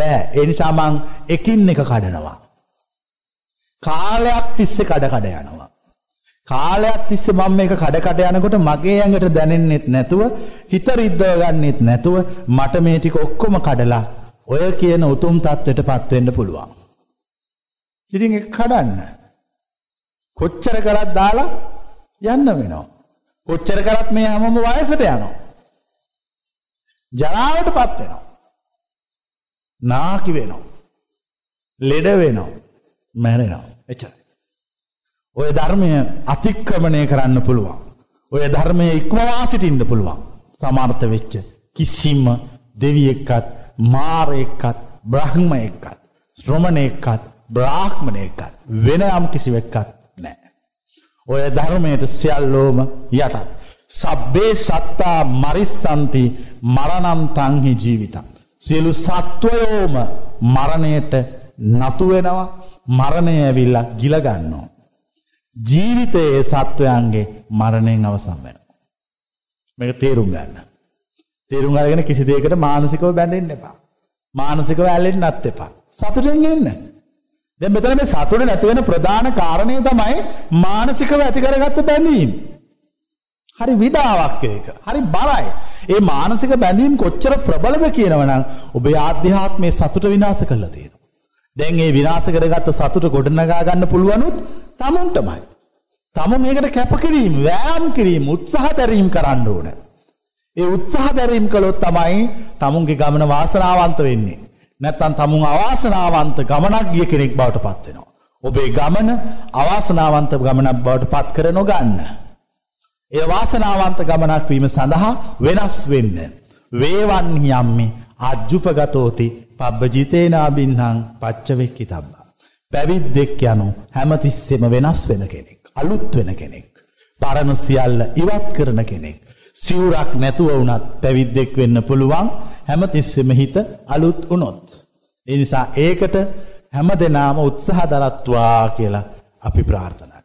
බෑ. ඒ නිසා මං එකින් එක කඩනවා. කාලයක් තිස්සේ කඩ කඩ යනවා. කාලයක් තිස්සේ මම මේක කඩ කඩ යනකොට මගේ ඇඟට දැනෙන්නෙත් නැතුව හිත රිද්දව ගන්නෙත් නැතුව මට මේ ටික ඔක්කොම කඩලා ඔය කියන උතුම් තත්ත්වයට පත් වෙන්න පුළුවන්. ඉතින් ඒක කඩන්න. කොච්චර කරත් දාලා යන්න වෙනවා. කොච්චර කරත් මේ හැමෝම වයසට යනවා. ජරාවට පත් වෙනවා. නාකි වෙනවා. ලෙඩ වෙනවා. මැරෙනවා. එච්චරයි. ඔය ධර්මය අතික්‍රමණය කරන්න පුළුවන්. ඔය ධර්මය ඉක්මවා සිටින්න පුළුවන්. සමර්ථ වෙච්ච කිසිම දෙවියෙක්වත් මාරයෙක්වත් බ්‍රහ්මයෙක්වත් ශ්‍රමණයෙක්වත් බ්‍රාහ්මණයෙක්වත් වෙන යම් කිසිවෙක්වත් නෑ. ඔය ධර්මයට සියල්ලෝම යටත්. සබ්බේ සත්තා මරිස්සන්ති මරණම් තංහි ජීවිතම්. සියලු සත්වයෝම මරණයට නතුවෙනවා මරණය ඇවිල්ලා ගිලගන්නවා. ජීවිතයේ සත්වයන්ගේ මරණයෙන් අවසන් වෙන. මේක තේරුම් ගන්න. තේරුම් අරගෙන කිසි දෙයකට මානසිකව බැඳෙන්න එපා. මානසිකව ඇලෙන්නත් එපා. සතුටෙන් ඉන්න. දැන් මෙතන මේ සතුට නැති වෙන ප්‍රධාන කාරණය තමයි මානසිකව ඇති කරගත්ත බැඳීම්. හරි විඩාවක් ඒක. හරි බරයි. ඒ මානසික බැඳීම් කොච්චර ප්‍රබලද කියනවනම් ඔබේ ආධ්‍යාත්මයේ සතුට විනාශ කරලා තියෙනවා. දැන් ඒ විනාශ කරගත්ත සතුට ගොඩනගා ගන්න පුළුවනුත් තමුන්ටමයි. තම මේකට කැපකිරීම, වෑයම් කිරීම, උත්සාහ දැරීම කරන්න ඕන. ඒ උත්සාහ දැරීම කළොත් තමයි තමුන්ගේ ගමන වාසනාවන්ත වෙන්නේ. නැත්තම් තමුන් අවාසනාවන්ත ගමනක් ගිය කෙනෙක් බවට පත් වෙනවා. ඔබේ ගමන අවාසනාවන්ත ගමනක් බවට පත් කර නොගන්න. ඒ වාසනාවන්ත ගමනක් වීම සඳහා වෙනස් වෙන්න. වේවන්හි යම්මි අජ්ජුපගතෝති පබ්බජිතේනාබින්හං පච්චවෙක්කි තබ්බා. පැවිද්දෙක් යනු හැමතිස්සෙම වෙනස් වෙන කෙනෙක්. අලුත් වෙන කෙනෙක්. පරණ සියල්ල ඉවත් කරන කෙනෙක්. සිවුරක් නැතුව වුණත් පැවිද්දෙක් වෙන්න පුළුවන් හැමතිස්සෙම හිත අලුත් වුණොත්. ඒ නිසා ඒකට හැම දෙනාම උත්සාහ දරත්වා කියලා අපි ප්‍රාර්ථනා